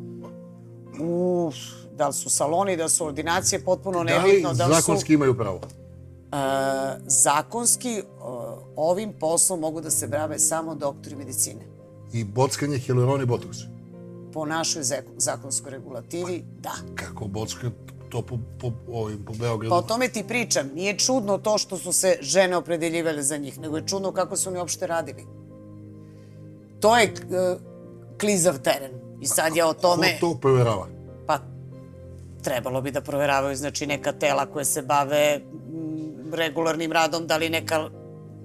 u, da li su saloni, da su ordinacije, potpuno nebitno. Da li zakonski imaju pravo? Uh, zakonski uh, ovim poslom mogu da se brave samo doktori medicine. I bockanje hileroni botoks? Po našoj zakonskoj regulativi, da. Kako bocka to po, po, ovim, po Beogradu? Pa o tome ti pričam. Nije čudno to što su se žene opredeljivale za njih, nego je čudno kako su oni uopšte radili. To je uh, klizav teren. I sad je o tome... Ko to proverava? Pa, trebalo bi da proveravaju, znači, neka tela koje se bave regularnim radom, da li neka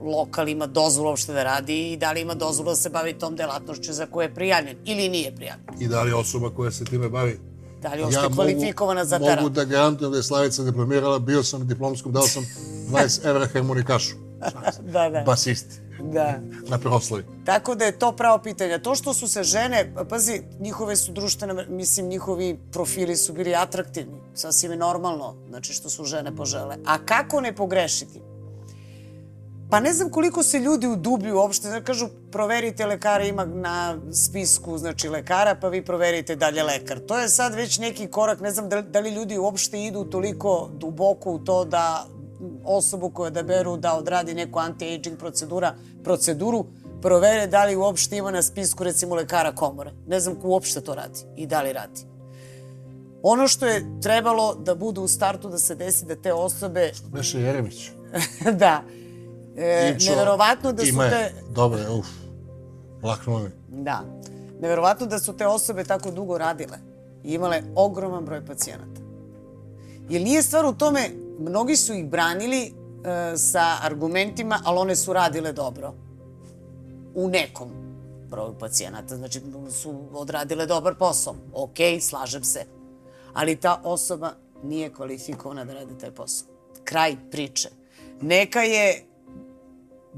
lokal ima dozvolu uopšte da radi i da li ima dozvolu da se bavi tom delatnošću za koju je prijavljen ili nije prijavljen. I da li osoba koja se time bavi Da li uopšte ja kvalifikovana mogu, za tera? Mogu da garantujem da je Slavica diplomirala, bio sam na diplomskom, dao sam 20 evra harmonikašu. da, da. Basisti. Da. Na proslavi. Tako da je to pravo pitanje. To što su se žene, pazi, njihove su društvene, mislim, njihovi profili su bili atraktivni. Sasvim je normalno, znači što su žene požele. A kako ne pogrešiti? Pa ne znam koliko se ljudi udublju uopšte. Znači, kažu, proverite lekara, ima na spisku, znači, lekara, pa vi proverite dalje lekar. To je sad već neki korak, ne znam da, da li ljudi uopšte idu toliko duboko u to da osobu koju da beru da odradi neku anti-aging procedura, proceduru, provere da li uopšte ima na spisku recimo lekara komore. Ne znam ko uopšte to radi i da li radi. Ono što je trebalo da bude u startu da se desi da te osobe... Beše Jeremić. da, E, neverovatno da su te... Dobre, uf, laknuo mi. Da. Neverovatno da su te osobe tako dugo radile i imale ogroman broj pacijenata. Jer nije stvar u tome, mnogi su ih branili e, sa argumentima, ali one su radile dobro. U nekom broju pacijenata. Znači, su odradile dobar posao. Ok, slažem se. Ali ta osoba nije kvalifikovana da radi taj posao. Kraj priče. Neka je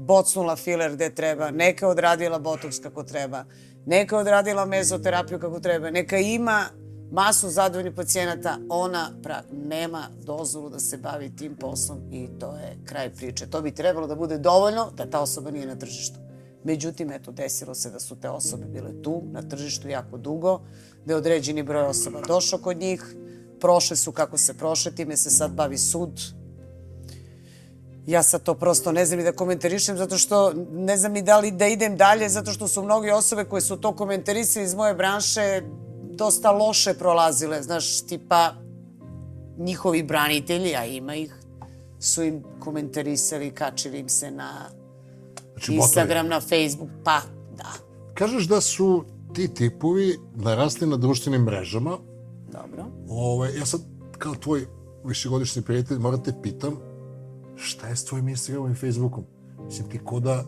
bocnula filer gde treba, neka odradila botoks kako treba, neka odradila mezoterapiju kako treba, neka ima masu zadovoljnih pacijenata, ona pra, nema dozvolu da se bavi tim poslom i to je kraj priče. To bi trebalo da bude dovoljno da ta osoba nije na tržištu. Međutim, eto, desilo se da su te osobe bile tu, na tržištu jako dugo, da je određeni broj osoba došao kod njih, prošle su kako se prošle, time se sad bavi sud, ja sad to prosto ne znam ni da komentarišem zato što ne znam ni da li da idem dalje zato što su mnogi osobe koje su to komentarisali iz moje branše dosta loše prolazile, znaš, tipa njihovi branitelji, a ima ih, su im komentarisali, kačili im se na znači, Instagram, botovi. na Facebook, pa da. Kažeš da su ti tipovi narasli na društvenim mrežama. Dobro. Ove, ja sad, kao tvoj višegodišnji prijatelj, moram te pitam, šta je s tvojim Instagramom i Facebookom? Mislim, ti ko da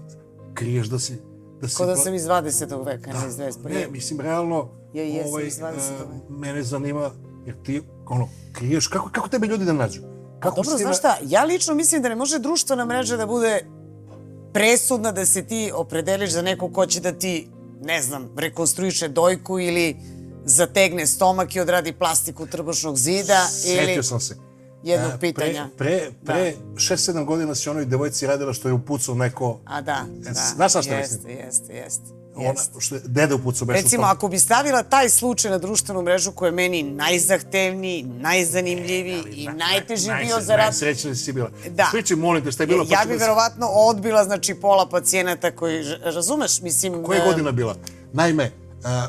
kriješ da si... Da si ko da sam iz 20. veka, da, ne iz 21. Ne, mislim, realno, ja jesam ovaj, iz 20. veka. mene zanima, jer ti, ono, kriješ, kako, kako tebe ljudi da nađu? Kako pa dobro, znaš šta, ja lično mislim da ne može društvena mreža da bude presudna da se ti opredeliš za nekog ko će da ti, ne znam, rekonstruiše dojku ili zategne stomak i odradi plastiku trbušnog zida. Sjetio ili... sam se jednog e, pitanja. Pre, pre, pre da. 6-7 godina si onoj devojci radila što je upucao neko... A da, e, da. Znaš šta jeste, mislim? Jeste, jeste, Ona, što je dede upucao beš Recimo, ako bi stavila taj slučaj na društvenu mrežu koji je meni najzahtevniji, najzanimljiviji i najteži naj, bio za rad... Najsrećniji si bila. Da. Spričaj, molim te, šta je bilo? Ja bi verovatno odbila, znači, pola pacijenata koji, razumeš, mislim... Koje godina bila? Naime,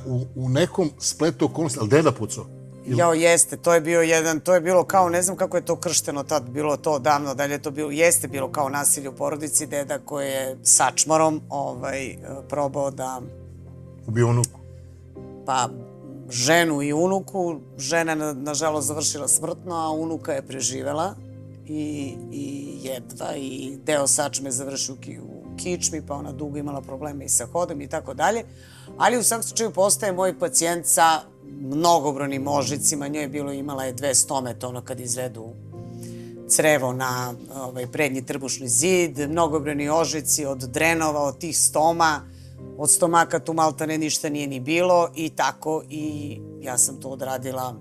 uh, u, u nekom spletu okolnosti, ali deda pucao? Ili... Jao, jeste, to je bio jedan, to je bilo kao, ne znam kako je to kršteno tad, bilo to davno, da li je to bilo, jeste bilo kao nasilje u porodici, deda koji je sačmorom ovaj, probao da... Ubio unuku? Pa, ženu i unuku. Žena na, nažalost, završila smrtno, a unuka je preživela i, i jedva i deo sačme završio u kičmi, pa ona dugo imala probleme i sa hodom i tako dalje. Ali u svakom slučaju postaje moj pacijent sa mnogobronim ožicima. Njoj je bilo, imala je dve stomete, ono kad izvedu crevo na ovaj, prednji trbušni zid, mnogobrani ožici od drenova, od tih stoma, od stomaka tu maltane ništa nije ni bilo i tako i ja sam to odradila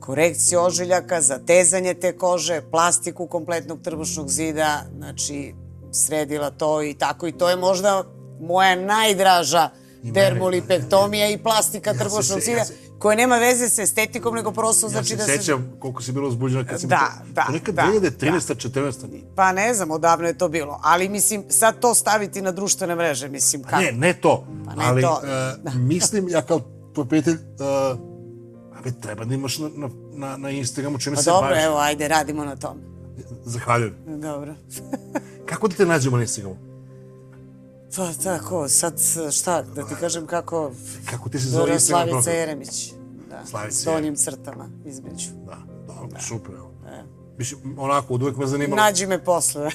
korekciju ožiljaka, zatezanje te kože, plastiku kompletnog trbušnog zida, znači sredila to i tako i to je možda moja najdraža dermolipektomija i plastika ja trbušnog zida. Ja se, koja nema veze sa estetikom, nego prosto znači da se... Ja se sećam koliko si bilo uzbuđena kad si... Da, da, to nekad da. 2013. Da. 14. Pa ne znam, odavno je to bilo. Ali mislim, sad to staviti na društvene mreže, mislim, kako? Ne, ne to. Pa ne ali, to. Uh, mislim, ja kao tvoj prijatelj, uh, ali treba da imaš na, na, na, na Instagramu čime pa se dobro, baviš. evo, ajde, radimo na tome. Zahvaljujem. Dobro. Kako da te nađemo na Instagramu? Pa tako, sad šta, da ti kažem kako... Kako ti se zove Instagram Slavica Jeremić. Da, Slavica s donjim crtama između. Da, dobro, da. super. E. Mislim, onako, od uvek me zanimalo. Nađi me posle.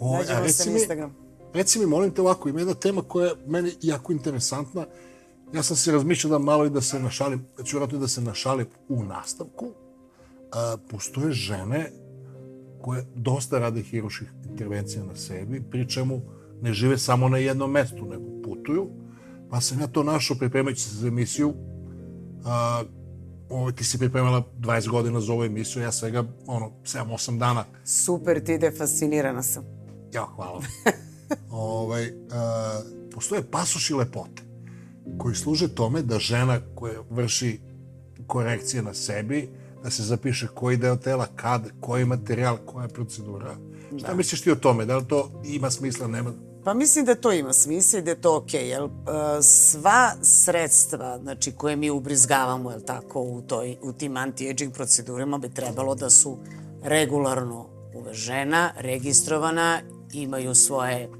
o, Nađemo a se na Instagram. reci mi, molim te ovako, ima jedna tema koja je meni jako interesantna. Ja sam se razmišljao da malo i da se našalim, da ću vjerojatno i da se našalim u nastavku. A, postoje žene koje dosta rade hiruških intervencija na sebi, pri čemu ne žive samo na jednom mestu, nego putuju. Pa sam ja to našao pripremajući se za emisiju. A, ovo, ti si pripremala 20 godina za ovu emisiju, ja svega ono, 7-8 dana. Super, ti ide, fascinirana sam. Ja, hvala. ovaj, a, postoje pasoši lepote koji služe tome da žena koja vrši korekcije na sebi, da se zapiše koji deo tela, kad, koji materijal, koja procedura. Da. Šta misliš ti o tome? Da li to ima smisla, nema? Pa mislim da to ima smisla i da je to okej, jer uh, sva sredstva znači, koje mi ubrizgavamo, jel tako, u, toj, u tim anti-aging procedurama bi trebalo da su regularno uvežena, registrovana, imaju svoje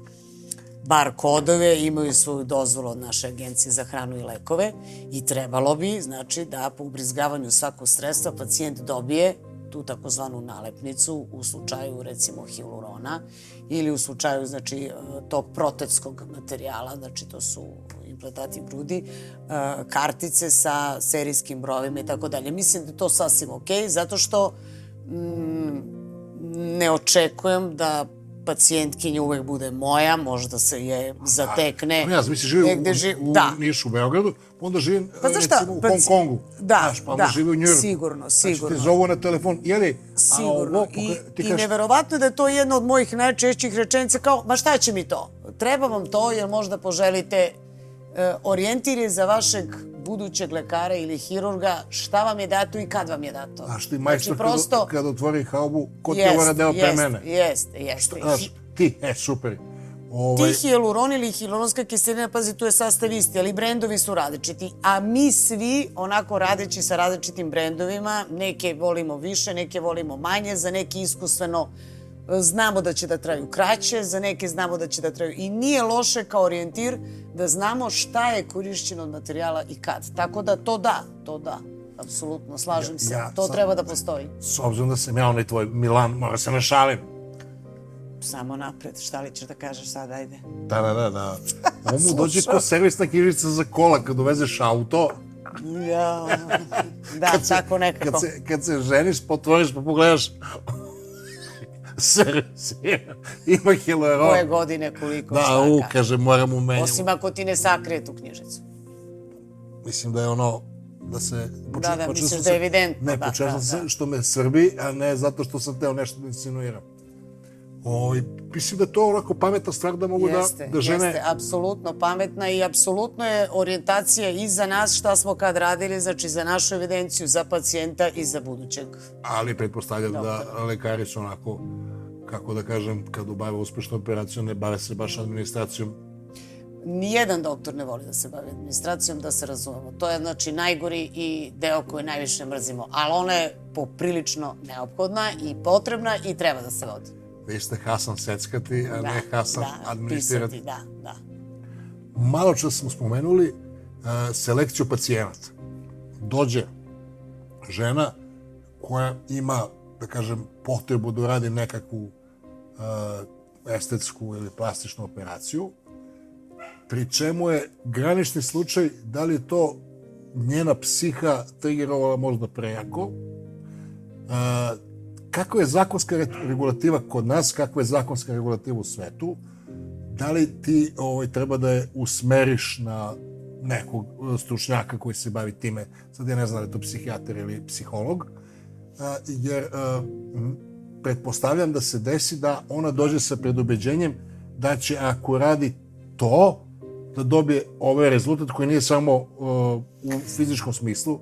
bar kodove, imaju svoju dozvolu od naše agencije za hranu i lekove i trebalo bi, znači, da po ubrizgavanju svakog sredstva pacijent dobije tu takozvanu nalepnicu u slučaju recimo hialurona ili u slučaju znači tog protetskog materijala, znači to su implantati grudi, kartice sa serijskim brojevima i tako dalje. Mislim da je to sasvim okej, okay, zato što mm, ne očekujem da pacijentkinja uvek bude moja, možda se je zatekne. A, ja mislim, živi u, živ... u, da. Nišu, u Beogradu, onda živim pa recimo u Hong Kongu. Da, Znaš, pa da, živi u Njurku. Sigurno, sigurno. Znači te zovu na telefon, jeli? Sigurno. Ovo, I, ti kaš... I neverovatno da je to jedna od mojih najčešćih rečenica kao, ma šta će mi to? Treba vam to jer možda poželite uh, orijentir je za vašeg budućeg lekara ili hirurga, šta vam je dato i kad vam je dato. A što ti majstor znači, prosto... kad, otvori haubu, ko ti ovo deo pre mene? Jeste, jeste. Znaš, ti, e, super. Ovaj... Ti hialuron ili hialuronska kiselina, pazi, tu je sastav isti, ali brendovi su različiti. A mi svi, onako radeći sa različitim brendovima, neke volimo više, neke volimo manje, za neke iskustveno znamo da će da traju kraće, za neke znamo da će da traju. I nije loše kao orijentir da znamo šta je korišćeno od materijala i kad. Tako da to da, to da. Apsolutno, slažem ja, se. Ja, to sam, treba da postoji. S obzirom da sam ja onaj tvoj Milan, mora se ne šalim. Samo napred, šta li ćeš da kažeš sad, ajde. Da, da, da, da. Ovo mu dođe ko servisna knjižica za kola kad uvezeš auto. Ja, da, se, tako nekako. Kad se, kad se ženiš, potvoriš pa pogledaš servisiran. Ima hilerona. Koje godine, koliko, da, šta, u, kaže, moram u menju. Osim ako ti ne sakrije tu knjižicu. Mislim da je ono, da se... Poču, da, da, misliš da je evidentno. Ne, da, počeo da, da. se što me srbi, a ne zato što sam teo nešto da insinuiram. O, mislim da je to onako pametna stvar da mogu jeste, da, da žene... Jeste, apsolutno pametna i apsolutno je orijentacija i za nas šta smo kad radili, znači za našu evidenciju, za pacijenta i za budućeg. Ali pretpostavljam da lekari su onako, kako da kažem, kad obave uspešnu operaciju, ne bave se baš administracijom. Nijedan doktor ne voli da se bavi administracijom, da se razumemo. To je znači najgori i deo koji najviše mrzimo, ali ona je poprilično neophodna i potrebna i treba da se vodi. Vi ste Hasan seckati, a da, ne Hasan da, administrirati. Pisati, da, da. Malo čas smo spomenuli selekciju pacijenata. Dođe žena koja ima, da kažem, potrebu da radi nekakvu uh, estetsku ili plastičnu operaciju, pri čemu je granični slučaj da li to njena psiha trigerovala možda prejako, uh, kako je zakonska regulativa kod nas, kako je zakonska regulativa u svetu, da li ti ovaj, treba da je usmeriš na nekog stručnjaka koji se bavi time, sad ja ne znam da je to psihijatar ili psiholog, jer pretpostavljam da se desi da ona dođe sa predubeđenjem da će ako radi to, da dobije ovaj rezultat koji nije samo uh, u fizičkom smislu,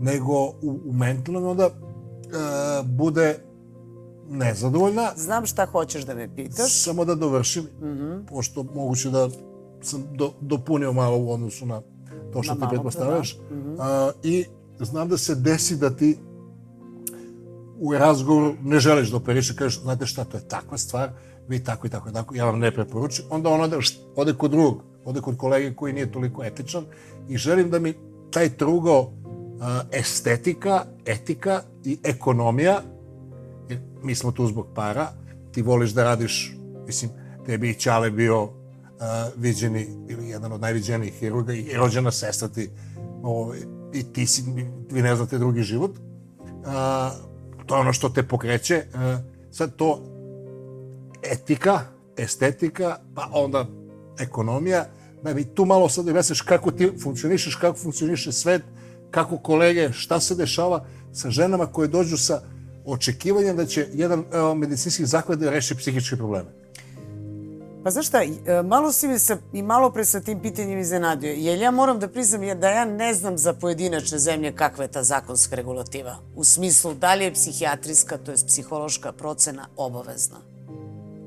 nego u, u mentalnom, onda uh, bude nezadovoljna. Znam šta hoćeš da me pitaš. Samo da dovršim, mm -hmm. pošto moguće da sam do, dopunio malo u odnosu na to što na ti pretpostavljaš. Da. Mm -hmm. uh, I znam da se desi da ti u razgovoru ne želiš da operiš i kažeš, znate šta, to je takva stvar, vi tako i tako i tako, ja vam ne preporučujem. Onda on ode, ode kod drugog, ode kod kolege koji nije toliko etičan i želim da mi taj trugo uh, estetika, etika i ekonomija, jer mi smo tu zbog para, ti voliš da radiš, mislim, tebi i Ćale bio uh, viđeni, ili jedan od najviđenijih hirurga i rođena sestra ti, ovaj, i ti si, vi ne znate drugi život. Uh, to je ono što te pokreće. E, sad to etika, estetika, pa onda ekonomija, da mi tu malo sad objasniš kako ti funkcionišeš, kako funkcioniše svet, kako kolege, šta se dešava sa ženama koje dođu sa očekivanjem da će jedan medicinski zaklad da reši psihičke probleme. Pa znaš šta, e, malo si mi sa, i malo pre sa tim pitanjem iznenadio, jer ja moram da priznam da ja ne znam za pojedinačne zemlje kakva je ta zakonska regulativa. U smislu, da li je psihijatrijska, to je psihološka procena obavezna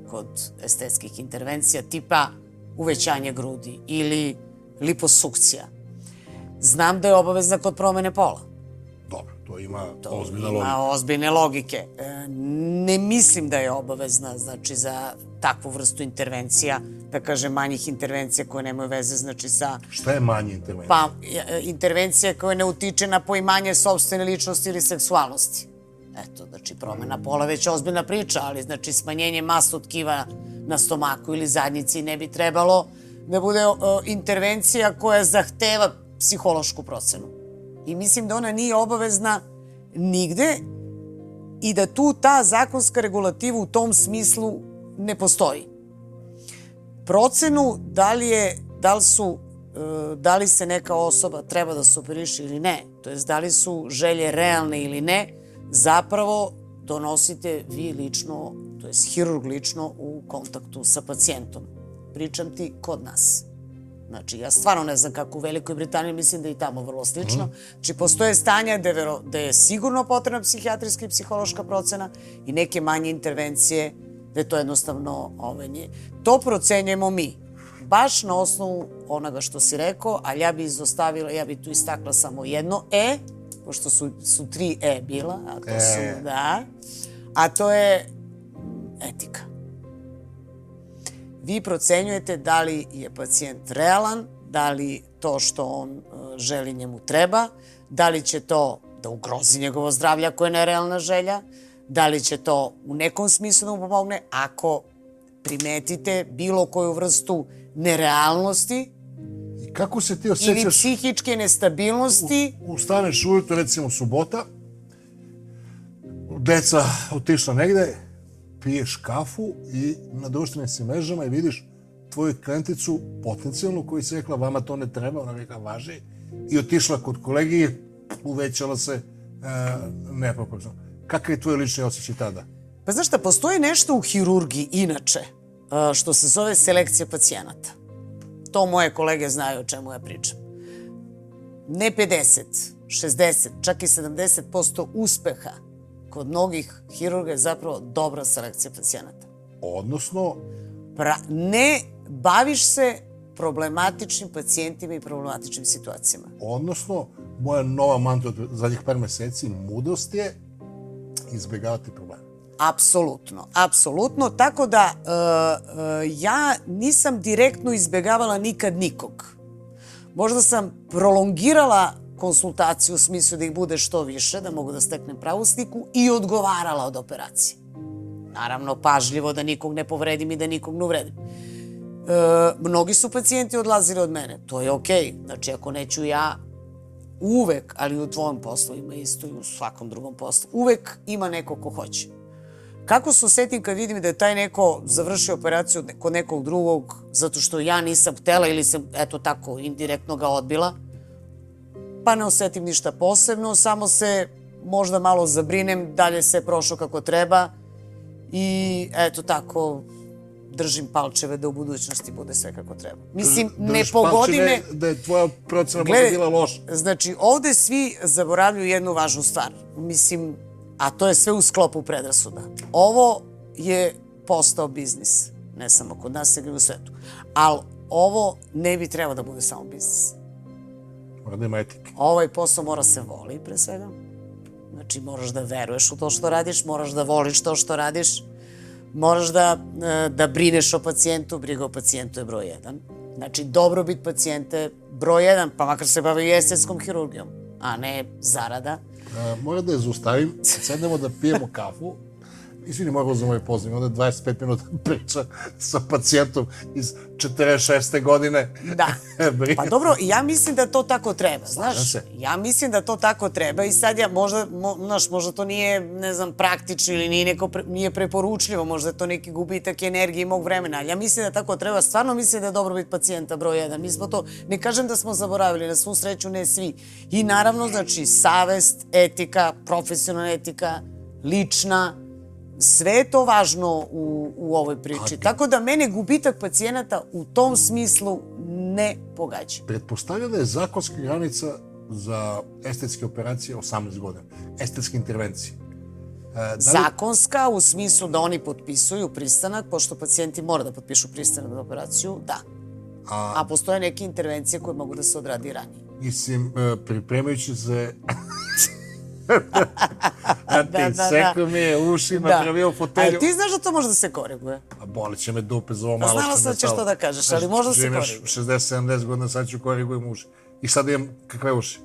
kod estetskih intervencija tipa uvećanje grudi ili liposukcija. Znam da je obavezna kod promene pola. To ima to ozbiljne logike. ima ozbiljne logike. E, ne mislim da je obavezna, znači, za takvu vrstu intervencija, da kažem manjih intervencija koje nemaju veze znači sa... Šta je manje intervencija? Pa, e, intervencija koja ne utiče na poimanje sobstvene ličnosti ili seksualnosti. Eto, znači promena pola već ozbiljna priča, ali znači smanjenje masa tkiva na stomaku ili zadnjici ne bi trebalo da bude o, intervencija koja zahteva psihološku procenu. I mislim da ona nije obavezna nigde i da tu ta zakonska regulativa u tom smislu ne postoji. Procenu da li je, da li su e, da li se neka osoba treba da se operiše ili ne, to jest da li su želje realne ili ne, zapravo donosite vi lično, to jest hirurg lično u kontaktu sa pacijentom. Pričam ti kod nas. Znači, ja stvarno ne znam kako u Velikoj Britaniji, mislim da je i tamo vrlo slično. Mm. Znači, postoje stanja gde, vero, gde je sigurno potrebna psihijatrijska i psihološka procena i neke manje intervencije da je to jednostavno ovaj, nije. To procenjujemo mi, baš na osnovu onoga što si rekao, ali ja bi izostavila, ja bi tu istakla samo jedno E, pošto su, su tri E bila, a to e. su, da, a to je etika. Vi procenjujete da li je pacijent realan, da li to što on uh, želi njemu treba, da li će to da ugrozi njegovo zdravlje ako je nerealna želja, Da li će to u nekom smislu da mu pomogne ako primetite bilo koju vrstu nerealnosti I kako se ti osjećaš? Ili psihičke nestabilnosti. U, ustaneš ujutro, recimo subota, deca otišla negde, piješ kafu i na društvenim se mrežama i vidiš tvoju klijenticu potencijalnu koji se rekla vama to ne treba, ona rekla važi i otišla kod kolegi i uvećala se e, neproporcionalno. Kakav je tvoj lični osjećaj tada? Pa znaš šta, postoji nešto u hirurgiji inače, što se zove selekcija pacijenata. To moje kolege znaju o čemu ja pričam. Ne 50, 60, čak i 70% uspeha kod mnogih hirurga je zapravo dobra selekcija pacijenata. Odnosno? Pra, ne baviš se problematičnim pacijentima i problematičnim situacijama. Odnosno, moja nova mantra od zadnjih par meseci, mudrost je izbjegavati probleme. Apsolutno, apsolutno. Tako da uh, uh, ja nisam direktno izbjegavala nikad nikog. Možda sam prolongirala konsultaciju u smislu da ih bude što više, da mogu da steknem pravu sliku i odgovarala od operacije. Naravno, pažljivo da nikog ne povredim i da nikog ne uvredim. E, mnogi su pacijenti odlazili od mene. To je okej. Okay. Znači, ako neću ja, uvek, ali u tvojom poslu ima isto i u svakom drugom poslu, uvek ima neko ko hoće. Kako se osetim kad vidim da je taj neko završio operaciju kod nekog drugog zato što ja nisam htela ili sam, eto tako, indirektno ga odbila, pa ne osetim ništa posebno, samo se možda malo zabrinem, dalje se prošlo kako treba i eto tako držim palčeve da u budućnosti bude sve kako treba. Mislim, Drž, ne pogodi me... da je tvoja procena možda bila loša. Znači, ovde svi zaboravljaju jednu važnu stvar. Mislim, a to je sve u sklopu predrasuda. Ovo je postao biznis. Ne samo kod nas, nego i u svetu. Ali ovo ne bi trebao da bude samo biznis. Mora da ima etike. Ovaj posao mora se voli, pre svega. Znači, moraš da veruješ u to što radiš, moraš da voliš to što radiš, moraš da, e, da brineš o pacijentu, briga o pacijentu je broj jedan. Znači, dobrobit pacijenta je broj jedan, pa makar se bavi estetskom hirurgijom, a ne zarada. A, moram da je zaustavim, sednemo da pijemo kafu, izvini, mogu za moj poziv, onda 25 minuta priča sa pacijentom iz 46. godine. Da. pa dobro, ja mislim da to tako treba, znaš. Ja mislim da to tako treba i sad ja možda, mo, znaš, možda to nije, ne znam, praktično ili nije, neko pre, nije preporučljivo, možda je to neki gubitak energije i mog vremena, ali ja mislim da tako treba, stvarno mislim da je dobro biti pacijenta broj jedan. Mi smo to, ne kažem da smo zaboravili, na svu sreću ne svi. I naravno, znači, savest, etika, profesionalna etika, lična, sve je to važno u, u ovoj priči. A, Tako da mene gubitak pacijenata u tom smislu ne pogađa. Pretpostavlja da je zakonska granica za estetske operacije 18 godina. Estetske intervencije. E, da li... Zakonska u smislu da oni potpisuju pristanak, pošto pacijenti mora da potpišu pristanak za operaciju, da. A, A postoje neke intervencije koje mogu da se odradi ranije. Mislim, e, pripremajući se A ti da, da, sekao da. mi je uši, da. napravio fotelju. Ali ti znaš da to može da se koriguje? A boli će me dupe za ovo malo što Znala sam ćeš to da kažeš, ali može da se koriguje. 60-70 godina, sad ću korigujem uši. I sad imam kakve uši?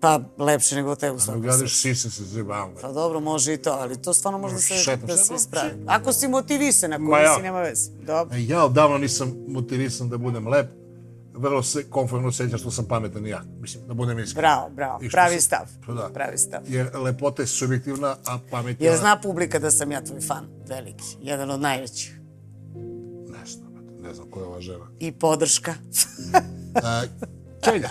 Pa, lepše nego te u svakom Gradiš sise se zibam. Pa dobro, može i to, ali to stvarno može da se, da se ispravi. Ako si motivisan, ako nisi, ja. nema veze. Dobro. Ja odavno nisam motivisan da budem lep vrlo se konformno sećam što sam pametan i ja. Mislim, da budem iskren. Bravo, bravo. Pravi sam, stav. Pa da. Pravi stav. Jer lepota je subjektivna, a pamet je... Jer zna publika da sam ja tvoj fan, veliki. Jedan od najvećih. Ne znam, ne znam koja je ova žena. I podrška. a, Čelja,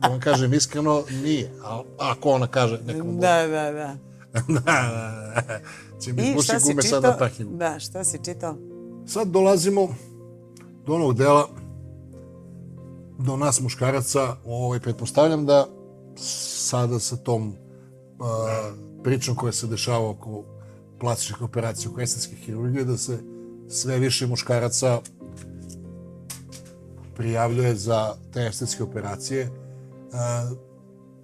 da vam kažem iskreno, nije. A ako ona kaže nekom... Da, da, da. da, da, da. Će mi buši gume sad na pahinu. Da, šta si čitao? Sad dolazimo do onog dela do nas muškaraca, ovaj, pretpostavljam da sada sa tom uh, pričom koja se dešava oko plastičnih operacija, oko estetske hirurgije, da se sve više muškaraca prijavljuje za te estetske operacije. Uh,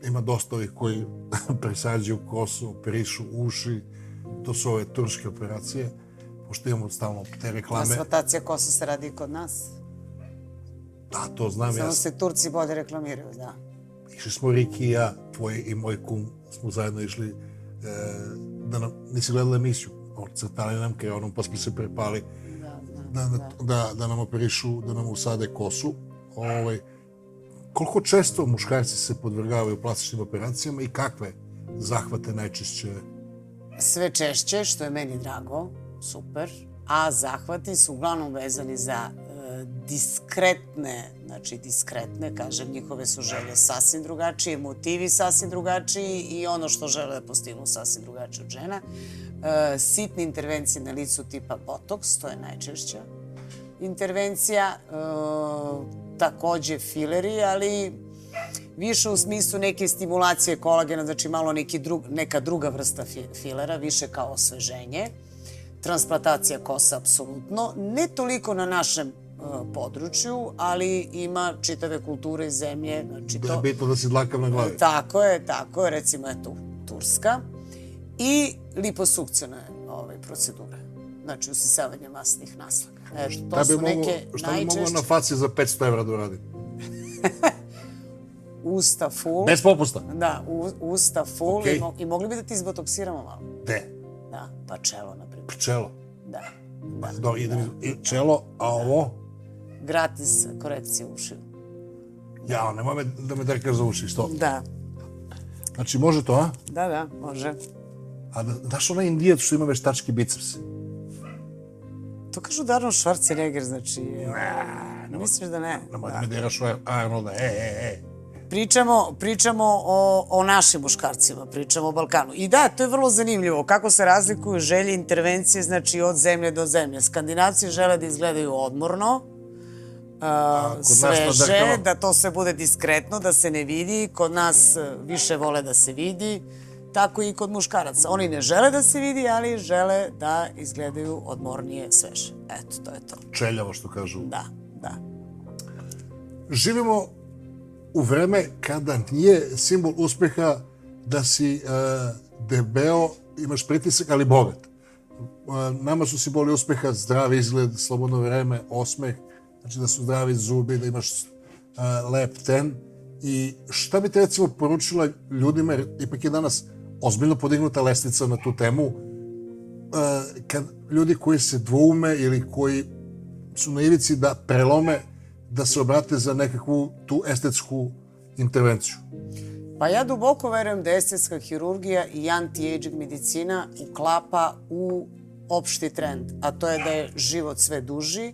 ima dosta ovih koji presađuju kosu, operišu uši, to su ove turške operacije, pošto imamo stalno te reklame. Transplantacija kosa se radi kod nas? Da, to znam Samo ja. Samo se Turci bolje reklamiraju, da. Išli smo Riki i ja, tvoj i moj kum, smo zajedno išli, e, da nam, nisi gledala emisiju, crtali nam kreonom, pa smo se prepali da, da, da, da, da nam operišu, da nam usade kosu. Ovaj, koliko često muškarci se podvrgavaju plastičnim operacijama i kakve zahvate najčešće? Sve češće, što je meni drago, super, a zahvati su uglavnom vezani za diskretne, znači diskretne, kažem, njihove su želje sasvim drugačije, motivi sasvim drugačiji i ono što žele da postignu sasvim drugačije od žena. E, sitne intervencije na licu tipa botoks, to je najčešća intervencija, e, takođe fileri, ali više u smislu neke stimulacije kolagena, znači malo neki drug, neka druga vrsta filera, više kao osveženje. Transplantacija kosa, apsolutno. Ne toliko na našem području, ali ima čitave kulture i zemlje. Znači to, da je bitno da si dlakav na glavi. Tako je, tako je, recimo je tu Turska. I liposukcijona je ovaj, procedura. Znači usisavanje masnih naslaka. E, to šta bi su mogo, neke šta najčešće... bi mogo na faci za 500 evra da uradim? Usta full. Bez popusta. Da, u, usta full Okej. i, mo i mogli bi da ti izbotoksiramo malo. Gde? Da, pa čelo, na primjer. Čelo. Da. Pa, do, idem, i čelo, a ovo? Gratis korekcija ušiju. Ja, nemoj me, da me drkaš za uši, što? Da, Znači, može to, a? da, da, može. A da, daš onaj indijac što ima veštački biceps? To kažu da Arnold Schwarzenegger, znači... Ne, misliš da ne? Nemoj da me deraš ovaj Arnolda, e, e, e. Pričamo, pričamo o, o našim muškarcima, pričamo o Balkanu. I da, to je vrlo zanimljivo. Kako se razlikuju želje intervencije, znači od zemlje do zemlje. Skandinavci žele da izgledaju odmorno, a, sveže, drkama? da to sve bude diskretno, da se ne vidi. Kod nas e, više vole da se vidi. Tako i kod muškaraca. Oni ne žele da se vidi, ali žele da izgledaju odmornije, sveže. Eto, to je to. Čeljavo, što kažu. Da, da. Živimo u vreme kada nije simbol uspeha da si uh, debeo, imaš pritisak, ali bogat. Uh, nama su simboli uspeha zdrav izgled, slobodno vreme, osmeh, znači da su zdravi zubi, da imaš uh, lep ten. I šta bi te recimo poručila ljudima, jer ipak je danas ozbiljno podignuta lestvica na tu temu, uh, kad ljudi koji se dvoume ili koji su na ivici da prelome, da se obrate za nekakvu tu estetsku intervenciju. Pa ja duboko verujem da estetska hirurgija i anti-aging medicina uklapa u opšti trend, a to je da je život sve duži,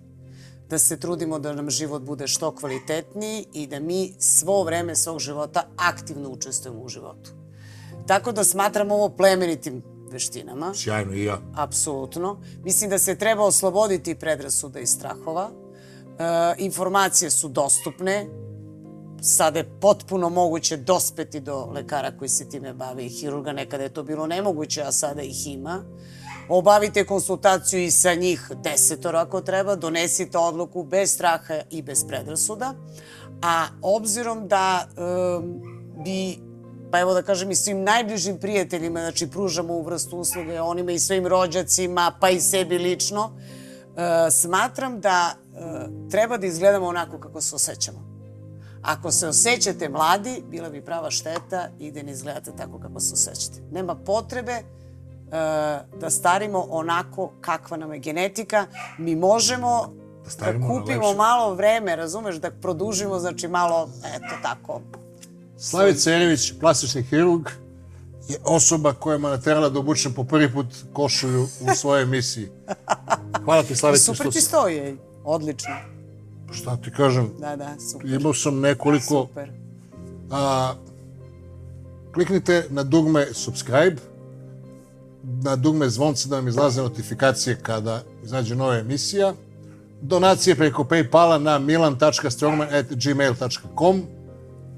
da se trudimo da nam život bude što kvalitetniji i da mi svo vreme svog života aktivno učestvujemo u životu. Tako da smatram ovo plemenitim veštinama. Sjajno i ja. Apsolutno. Mislim da se treba osloboditi predrasuda i strahova. E, informacije su dostupne. Sada je potpuno moguće dospeti do lekara koji se time bavi i hirurga. Nekada je to bilo nemoguće, a sada ih ima. Obavite konsultaciju i sa njih desetora ako treba. Donesite odluku bez straha i bez predrasuda. A obzirom da e, bi pa evo da kažem i svim najbližim prijateljima, znači pružamo ovu vrstu usluge onima i svojim rođacima, pa i sebi lično, e, smatram da e, treba da izgledamo onako kako se osjećamo. Ako se osjećate mladi, bila bi prava šteta i da ne izgledate tako kako se osjećate. Nema potrebe da starimo onako kakva nam je genetika. Mi možemo da, na kupimo malo vreme, razumeš, da produžimo, znači malo, eto tako, Slavica Jerević, plastični hirurg, je osoba koja me naterala da obučem po prvi put košulju u svojoj emisiji. Hvala ti, Slavica, Super ti stoji, ej. odlično. Šta ti kažem, Da, da, super. imao sam nekoliko... Super. A, kliknite na dugme subscribe, na dugme zvonce da vam izlaze notifikacije kada izađe nova emisija. Donacije preko Paypala na milan.strongman.gmail.com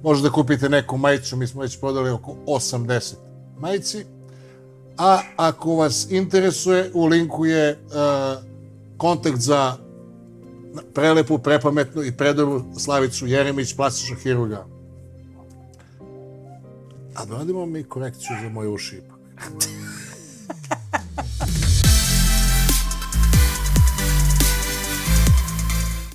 Možete da kupite neku majicu, mi smo već prodali oko 80 majici. A ako vas interesuje, u linku je uh, kontakt za prelepu, prepametnu i predobru Slavicu Jeremić, plastičnog hirurga. A da radimo mi korekciju za moje uši ipak.